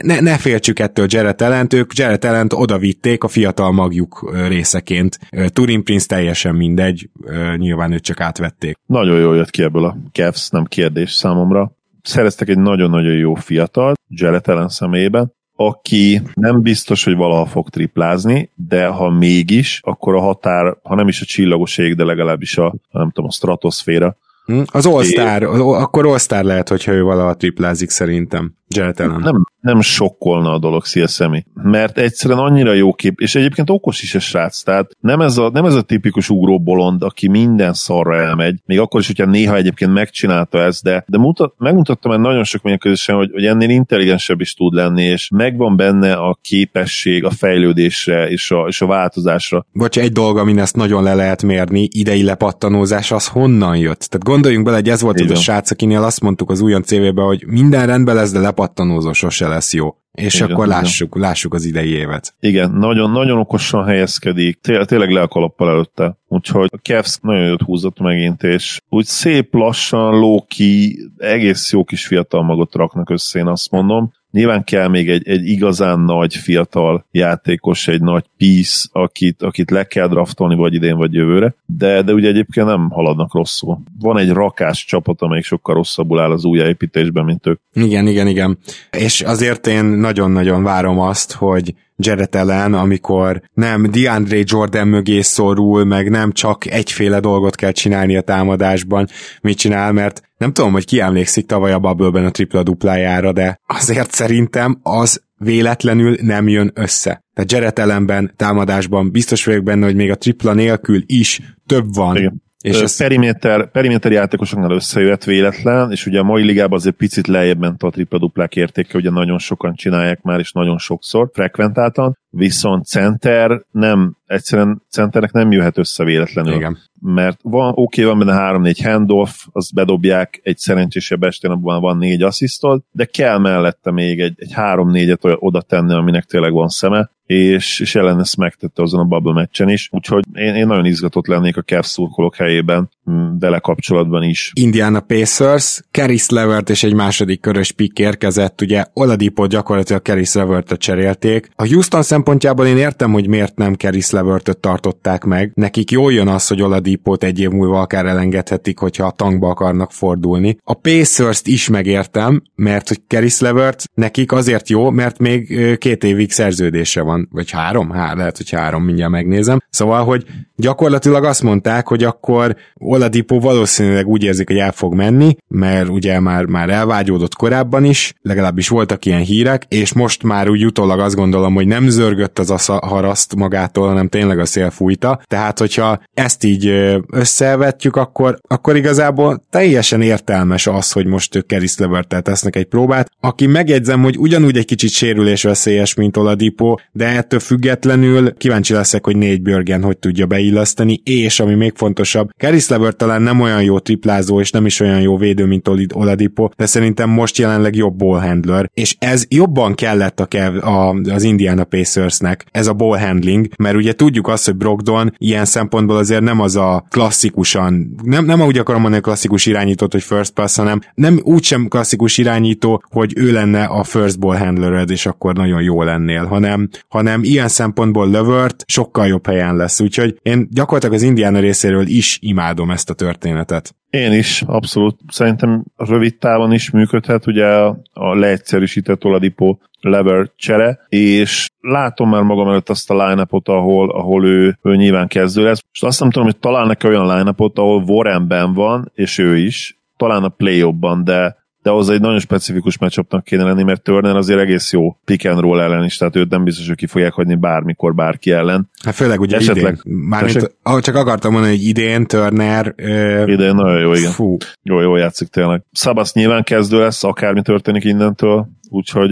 Ne, ne féltsük ettől Jared Ellent, ők Jared Ellent oda vitték a fiatal magjuk részeként. Turin Prince teljesen mindegy, nyilván őt csak átvették. Nagyon jól jött ki ebből a Cavs, nem kérdés számomra. Szereztek egy nagyon-nagyon jó fiatal, Jared Ellen személyében, aki nem biztos, hogy valaha fog triplázni, de ha mégis, akkor a határ, ha nem is a csillagos ég, de legalábbis a, nem tudom, a stratoszféra. Hm? Az All-Star, akkor All-Star lehet, hogyha ő valaha triplázik szerintem. Allen. Nem, nem sokkolna a dolog CSM-i, mert egyszerűen annyira jó kép, és egyébként okos is a srác, tehát nem ez a, nem ez a tipikus ugró bolond, aki minden szarra elmegy, még akkor is, hogyha néha egyébként megcsinálta ezt, de, de mutat, megmutattam már nagyon sok közösen, hogy, hogy ennél intelligensebb is tud lenni, és megvan benne a képesség a fejlődésre és a, és a változásra. Vagy egy dolga, amin ezt nagyon le lehet mérni, idei lepattanózás, az honnan jött? Tehát gondoljunk bele, hogy ez volt az a srác, akinél azt mondtuk az újon CV-be, hogy minden rendben lesz, de lepattanózó sose lesz jó. És igen, akkor lássuk, igen. lássuk az idei évet. Igen, nagyon, nagyon okosan helyezkedik, té- tényleg le a kalappal előtte. Úgyhogy a Cavs nagyon jót húzott megint, és úgy szép lassan, lóki, egész jó kis fiatal magot raknak össze, én azt mondom. Nyilván kell még egy, egy igazán nagy fiatal játékos, egy nagy piece, akit, akit le kell draftolni vagy idén, vagy jövőre, de, de ugye egyébként nem haladnak rosszul. Van egy rakás csapat, amelyik sokkal rosszabbul áll az újjáépítésben, mint ők. Igen, igen, igen. És azért én nagyon-nagyon várom azt, hogy Jared Allen, amikor nem DeAndre Jordan mögé szorul, meg nem csak egyféle dolgot kell csinálni a támadásban, mit csinál, mert nem tudom, hogy ki emlékszik tavaly a bubble a tripla duplájára, de azért szerintem az véletlenül nem jön össze. Tehát Jared Allenben, támadásban biztos vagyok benne, hogy még a tripla nélkül is több van, Igen. És ez... periméter, periméter játékosoknál összejött véletlen, és ugye a mai ligában azért picit lejjebb ment a tripla-duplák értéke, ugye nagyon sokan csinálják már, és nagyon sokszor, frekventáltan, viszont center nem, egyszerűen centernek nem jöhet össze véletlenül. Igen. Mert van, oké, okay, van benne 3-4 handoff, azt bedobják, egy szerencsésebb estén abban van négy asszisztod, de kell mellette még egy, egy 3-4-et oda tenni, aminek tényleg van szeme, és, és ellen ezt megtette azon a bubble meccsen is, úgyhogy én, én nagyon izgatott lennék a Cavs szurkolók helyében. Vele kapcsolatban is. Indiana Pacers, Caris Levert és egy második körös pick érkezett, ugye Oladipo gyakorlatilag Caris levert cserélték. A Houston szempontjából én értem, hogy miért nem Caris levert tartották meg. Nekik jól jön az, hogy Oladipót egy év múlva akár elengedhetik, hogyha a tankba akarnak fordulni. A Pacers-t is megértem, mert hogy Caris Levert nekik azért jó, mert még két évig szerződése van, vagy három? Há, lehet, hogy három, mindjárt megnézem. Szóval, hogy gyakorlatilag azt mondták, hogy akkor Oladipo valószínűleg úgy érzik, hogy el fog menni, mert ugye már, már elvágyódott korábban is, legalábbis voltak ilyen hírek, és most már úgy utólag azt gondolom, hogy nem zörgött az a haraszt magától, hanem tényleg a szél fújta. Tehát, hogyha ezt így összevetjük, akkor, akkor igazából teljesen értelmes az, hogy most ők Keris tesznek egy próbát, aki megjegyzem, hogy ugyanúgy egy kicsit sérülésveszélyes, mint Oladipo, de ettől függetlenül kíváncsi leszek, hogy négy Börgen hogy tudja beilleszteni, és ami még fontosabb, Keris Levert talán nem olyan jó triplázó, és nem is olyan jó védő, mint Oladipo, de szerintem most jelenleg jobb ball handler, és ez jobban kellett a, Kev, a az Indiana Pacersnek, ez a ball handling, mert ugye tudjuk azt, hogy Brogdon ilyen szempontból azért nem az a klasszikusan, nem, nem úgy akarom mondani klasszikus irányítót, hogy first pass, hanem nem úgysem klasszikus irányító, hogy ő lenne a first ball handlered, és akkor nagyon jó lennél, hanem, hanem ilyen szempontból Levert sokkal jobb helyen lesz, úgyhogy én gyakorlatilag az Indiana részéről is imádom ezt a történetet. Én is, abszolút. Szerintem rövid távon is működhet, ugye a leegyszerűsített Oladipo lever csere, és látom már magam előtt azt a line ahol, ahol ő, ő nyilván kezdő lesz. És azt nem tudom, hogy találnak olyan line ahol Warrenben van, és ő is, talán a play de de az egy nagyon specifikus matchupnak kéne lenni, mert Turner azért egész jó pick and roll ellen is, tehát őt nem biztos, hogy ki fogják hagyni bármikor bárki ellen. Hát főleg ugye Esetleg, idén. Mármint, ahogy csak akartam mondani, hogy idén Turner... Ö... Idén nagyon jó, igen. Fú. Jó, jó játszik tényleg. Szabasz nyilván kezdő lesz, akármi történik innentől, úgyhogy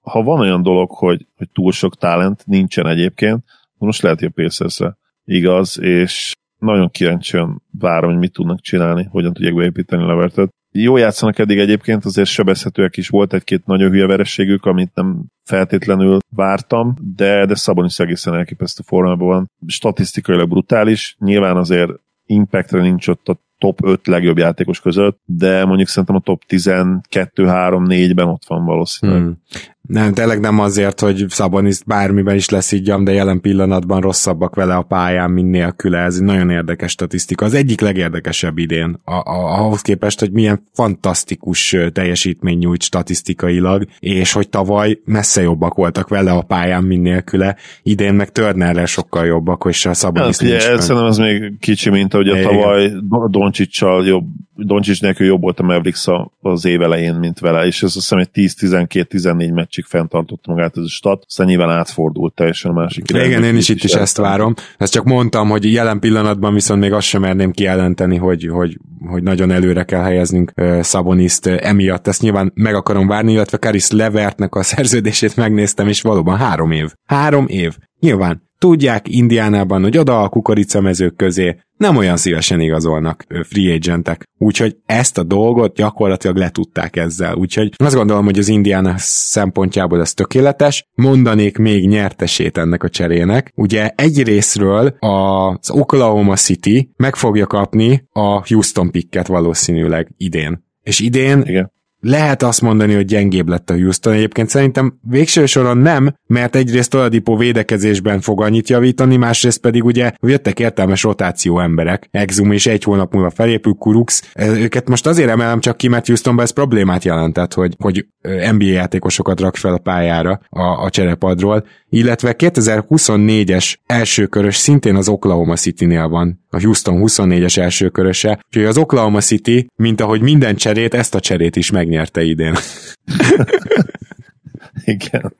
ha van olyan dolog, hogy, hogy túl sok talent nincsen egyébként, most lehet, hogy a pacers igaz, és nagyon kíváncsian várom, hogy mit tudnak csinálni, hogyan tudják beépíteni Levertet. Jó játszanak eddig egyébként, azért sebezhetőek is volt egy-két nagyon hülye verességük, amit nem feltétlenül vártam, de, de Szabonis egészen elképesztő formában van. Statisztikailag brutális, nyilván azért impactre nincs ott a top 5 legjobb játékos között, de mondjuk szerintem a top 12-3-4-ben ott van valószínűleg. Hmm. Nem, tényleg nem azért, hogy Szabonis bármiben is leszígyam, de jelen pillanatban rosszabbak vele a pályán, mint nélküle. Ez egy nagyon érdekes statisztika. Az egyik legérdekesebb idén, a, a, ahhoz képest, hogy milyen fantasztikus teljesítmény nyújt statisztikailag, és hogy tavaly messze jobbak voltak vele a pályán, mint nélküle. Idén meg Turnerrel sokkal jobbak, és a Szabonis hát, nincs. Szerintem az még kicsi, mint ahogy a tavaly Doncsicsal jobb Doncsics nélkül jobb volt a Mavericks az év elején, mint vele, és ez azt hiszem egy 10-12-14 meccsig fenntartott magát ez a stat, aztán nyilván átfordult teljesen a másik irányba. Igen, én is itt is ezt várom. Ezt csak mondtam, hogy jelen pillanatban viszont még azt sem merném kijelenteni, hogy, hogy, hogy nagyon előre kell helyeznünk uh, Szaboniszt uh, emiatt. Ezt nyilván meg akarom várni, illetve Karis Levertnek a (laughs) szerződését megnéztem, és valóban három év. Három év. Nyilván tudják Indiánában, hogy oda a kukoricamezők közé nem olyan szívesen igazolnak free agentek. Úgyhogy ezt a dolgot gyakorlatilag letudták ezzel. Úgyhogy azt gondolom, hogy az Indiana szempontjából ez tökéletes. Mondanék még nyertesét ennek a cserének. Ugye egy részről az Oklahoma City meg fogja kapni a Houston picket valószínűleg idén. És idén Igen lehet azt mondani, hogy gyengébb lett a Houston. Egyébként szerintem végső soron nem, mert egyrészt Oladipo védekezésben fog annyit javítani, másrészt pedig ugye jöttek értelmes rotáció emberek. Exum és egy hónap múlva felépül Kurux. Őket most azért emelem csak ki, mert Houstonban ez problémát jelentett, hogy, hogy NBA játékosokat rak fel a pályára a, a cserepadról, illetve 2024-es elsőkörös szintén az Oklahoma City-nél van, a Houston 24-es elsőköröse, úgyhogy az Oklahoma City, mint ahogy minden cserét, ezt a cserét is megnyerte idén. (laughs) Igen.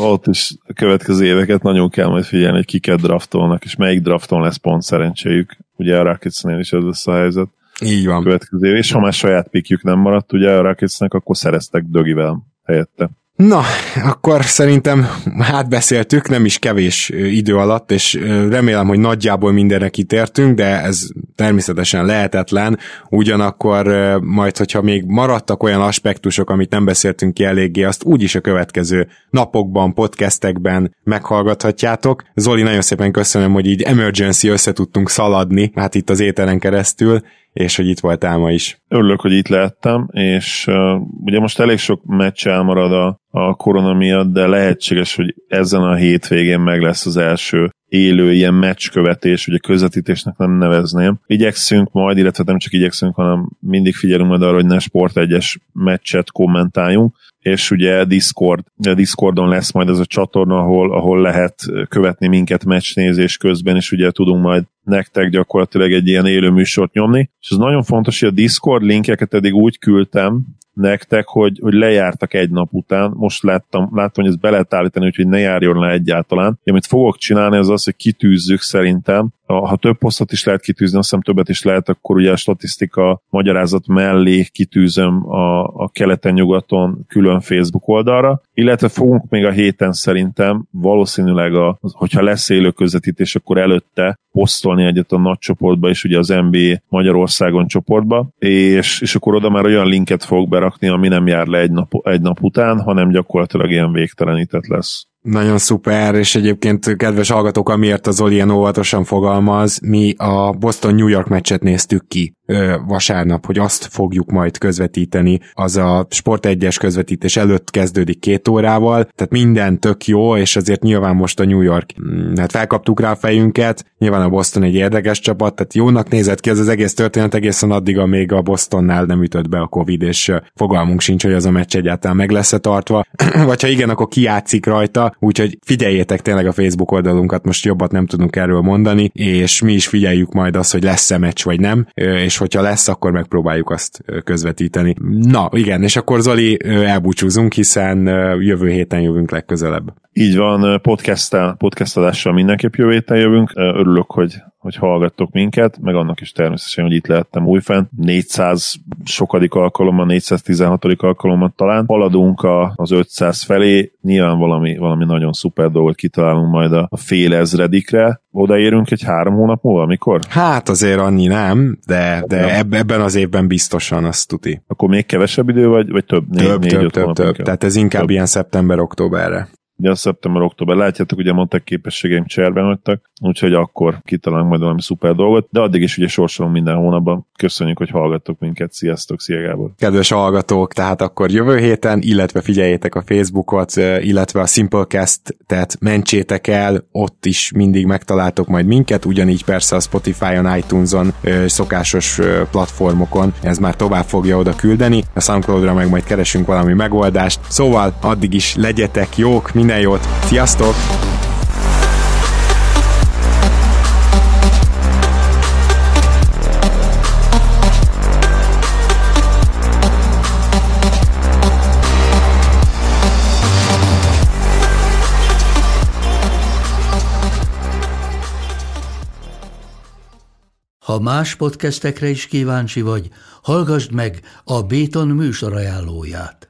ott is a következő éveket nagyon kell majd figyelni, hogy kiket draftolnak, és melyik drafton lesz pont szerencséjük. Ugye a Rocketsnél is ez lesz a helyzet. Így van. Következő év. És ha már saját pikjük nem maradt ugye a Rocketsnek, akkor szereztek Dögivel helyette. Na, akkor szerintem átbeszéltük, nem is kevés idő alatt, és remélem, hogy nagyjából mindenre kitértünk, de ez természetesen lehetetlen, ugyanakkor majd, hogyha még maradtak olyan aspektusok, amit nem beszéltünk ki eléggé, azt úgyis a következő napokban, podcastekben meghallgathatjátok. Zoli, nagyon szépen köszönöm, hogy így emergency össze tudtunk szaladni, hát itt az ételen keresztül, és hogy itt voltál ma is. Örülök, hogy itt lehettem, és uh, ugye most elég sok meccs elmarad a, a korona miatt, de lehetséges, hogy ezen a hétvégén meg lesz az első élő ilyen meccskövetés, ugye közvetítésnek nem nevezném. Igyekszünk majd, illetve nem csak igyekszünk, hanem mindig figyelünk majd arra, hogy ne sport egyes meccset kommentáljunk, és ugye Discord, a Discordon lesz majd ez a csatorna, ahol, ahol lehet követni minket meccsnézés közben, és ugye tudunk majd nektek gyakorlatilag egy ilyen élő műsort nyomni. És ez nagyon fontos, hogy a Discord linkeket eddig úgy küldtem, nektek, hogy, hogy lejártak egy nap után. Most láttam, láttam, hogy ezt be lehet állítani, úgyhogy ne járjon le egyáltalán. Amit fogok csinálni, az az, hogy kitűzzük szerintem ha több posztot is lehet kitűzni, azt hiszem többet is lehet, akkor ugye a statisztika magyarázat mellé kitűzöm a, a keleten-nyugaton külön Facebook oldalra, illetve fogunk még a héten szerintem valószínűleg, a, hogyha lesz élő közvetítés, akkor előtte posztolni egyet a nagy csoportba, és ugye az NBA Magyarországon csoportba, és, és akkor oda már olyan linket fog berakni, ami nem jár le egy nap, egy nap után, hanem gyakorlatilag ilyen végtelenített lesz. Nagyon szuper, és egyébként kedves hallgatók, amiért az Oli ilyen óvatosan fogalmaz, mi a Boston-New York meccset néztük ki vasárnap, hogy azt fogjuk majd közvetíteni, az a Sport 1-es közvetítés előtt kezdődik két órával, tehát minden tök jó, és azért nyilván most a New York, mm, hát felkaptuk rá a fejünket, nyilván a Boston egy érdekes csapat, tehát jónak nézett ki ez az egész történet egészen addig, amíg a Bostonnál nem ütött be a Covid, és fogalmunk sincs, hogy az a meccs egyáltalán meg lesz-e tartva, (clears throat) vagy ha igen, akkor kiátszik rajta, úgyhogy figyeljétek tényleg a Facebook oldalunkat, most jobbat nem tudunk erről mondani, és mi is figyeljük majd azt, hogy lesz-e meccs vagy nem, és hogyha lesz, akkor megpróbáljuk azt közvetíteni. Na, igen, és akkor Zoli elbúcsúzunk, hiszen jövő héten jövünk legközelebb. Így van, podcast podcastadással mindenképp jövő héten jövünk. Örülök, hogy hogy hallgattok minket, meg annak is természetesen, hogy itt lehettem újfent. 400 sokadik alkalommal, 416. alkalommal talán. Haladunk a, az 500 felé, nyilván valami, valami nagyon szuper dolgot kitalálunk majd a, a fél ezredikre. Odaérünk egy három hónap múlva, mikor? Hát azért annyi nem, de, de ebben az évben biztosan azt tuti. Akkor még kevesebb idő, vagy, vagy több? Négy, több, négy, több, több, több. Tehát ez inkább több. ilyen szeptember-októberre ugye a szeptember-október látjátok, ugye mondták képességeim cserben hagytak, úgyhogy akkor kitalálunk majd valami szuper dolgot, de addig is ugye sorsolunk minden hónapban. Köszönjük, hogy hallgattok minket, sziasztok, szia Gábor! Kedves hallgatók, tehát akkor jövő héten, illetve figyeljétek a Facebookot, illetve a Simplecast, tehát mentsétek el, ott is mindig megtaláltok majd minket, ugyanígy persze a Spotify-on, iTunes-on, szokásos platformokon, ez már tovább fogja oda küldeni, a Soundcloud-ra meg majd keresünk valami megoldást, szóval addig is legyetek jók, minden minden jót, sziasztok! Ha más podcastekre is kíváncsi vagy, hallgassd meg a Béton műsor ajánlóját.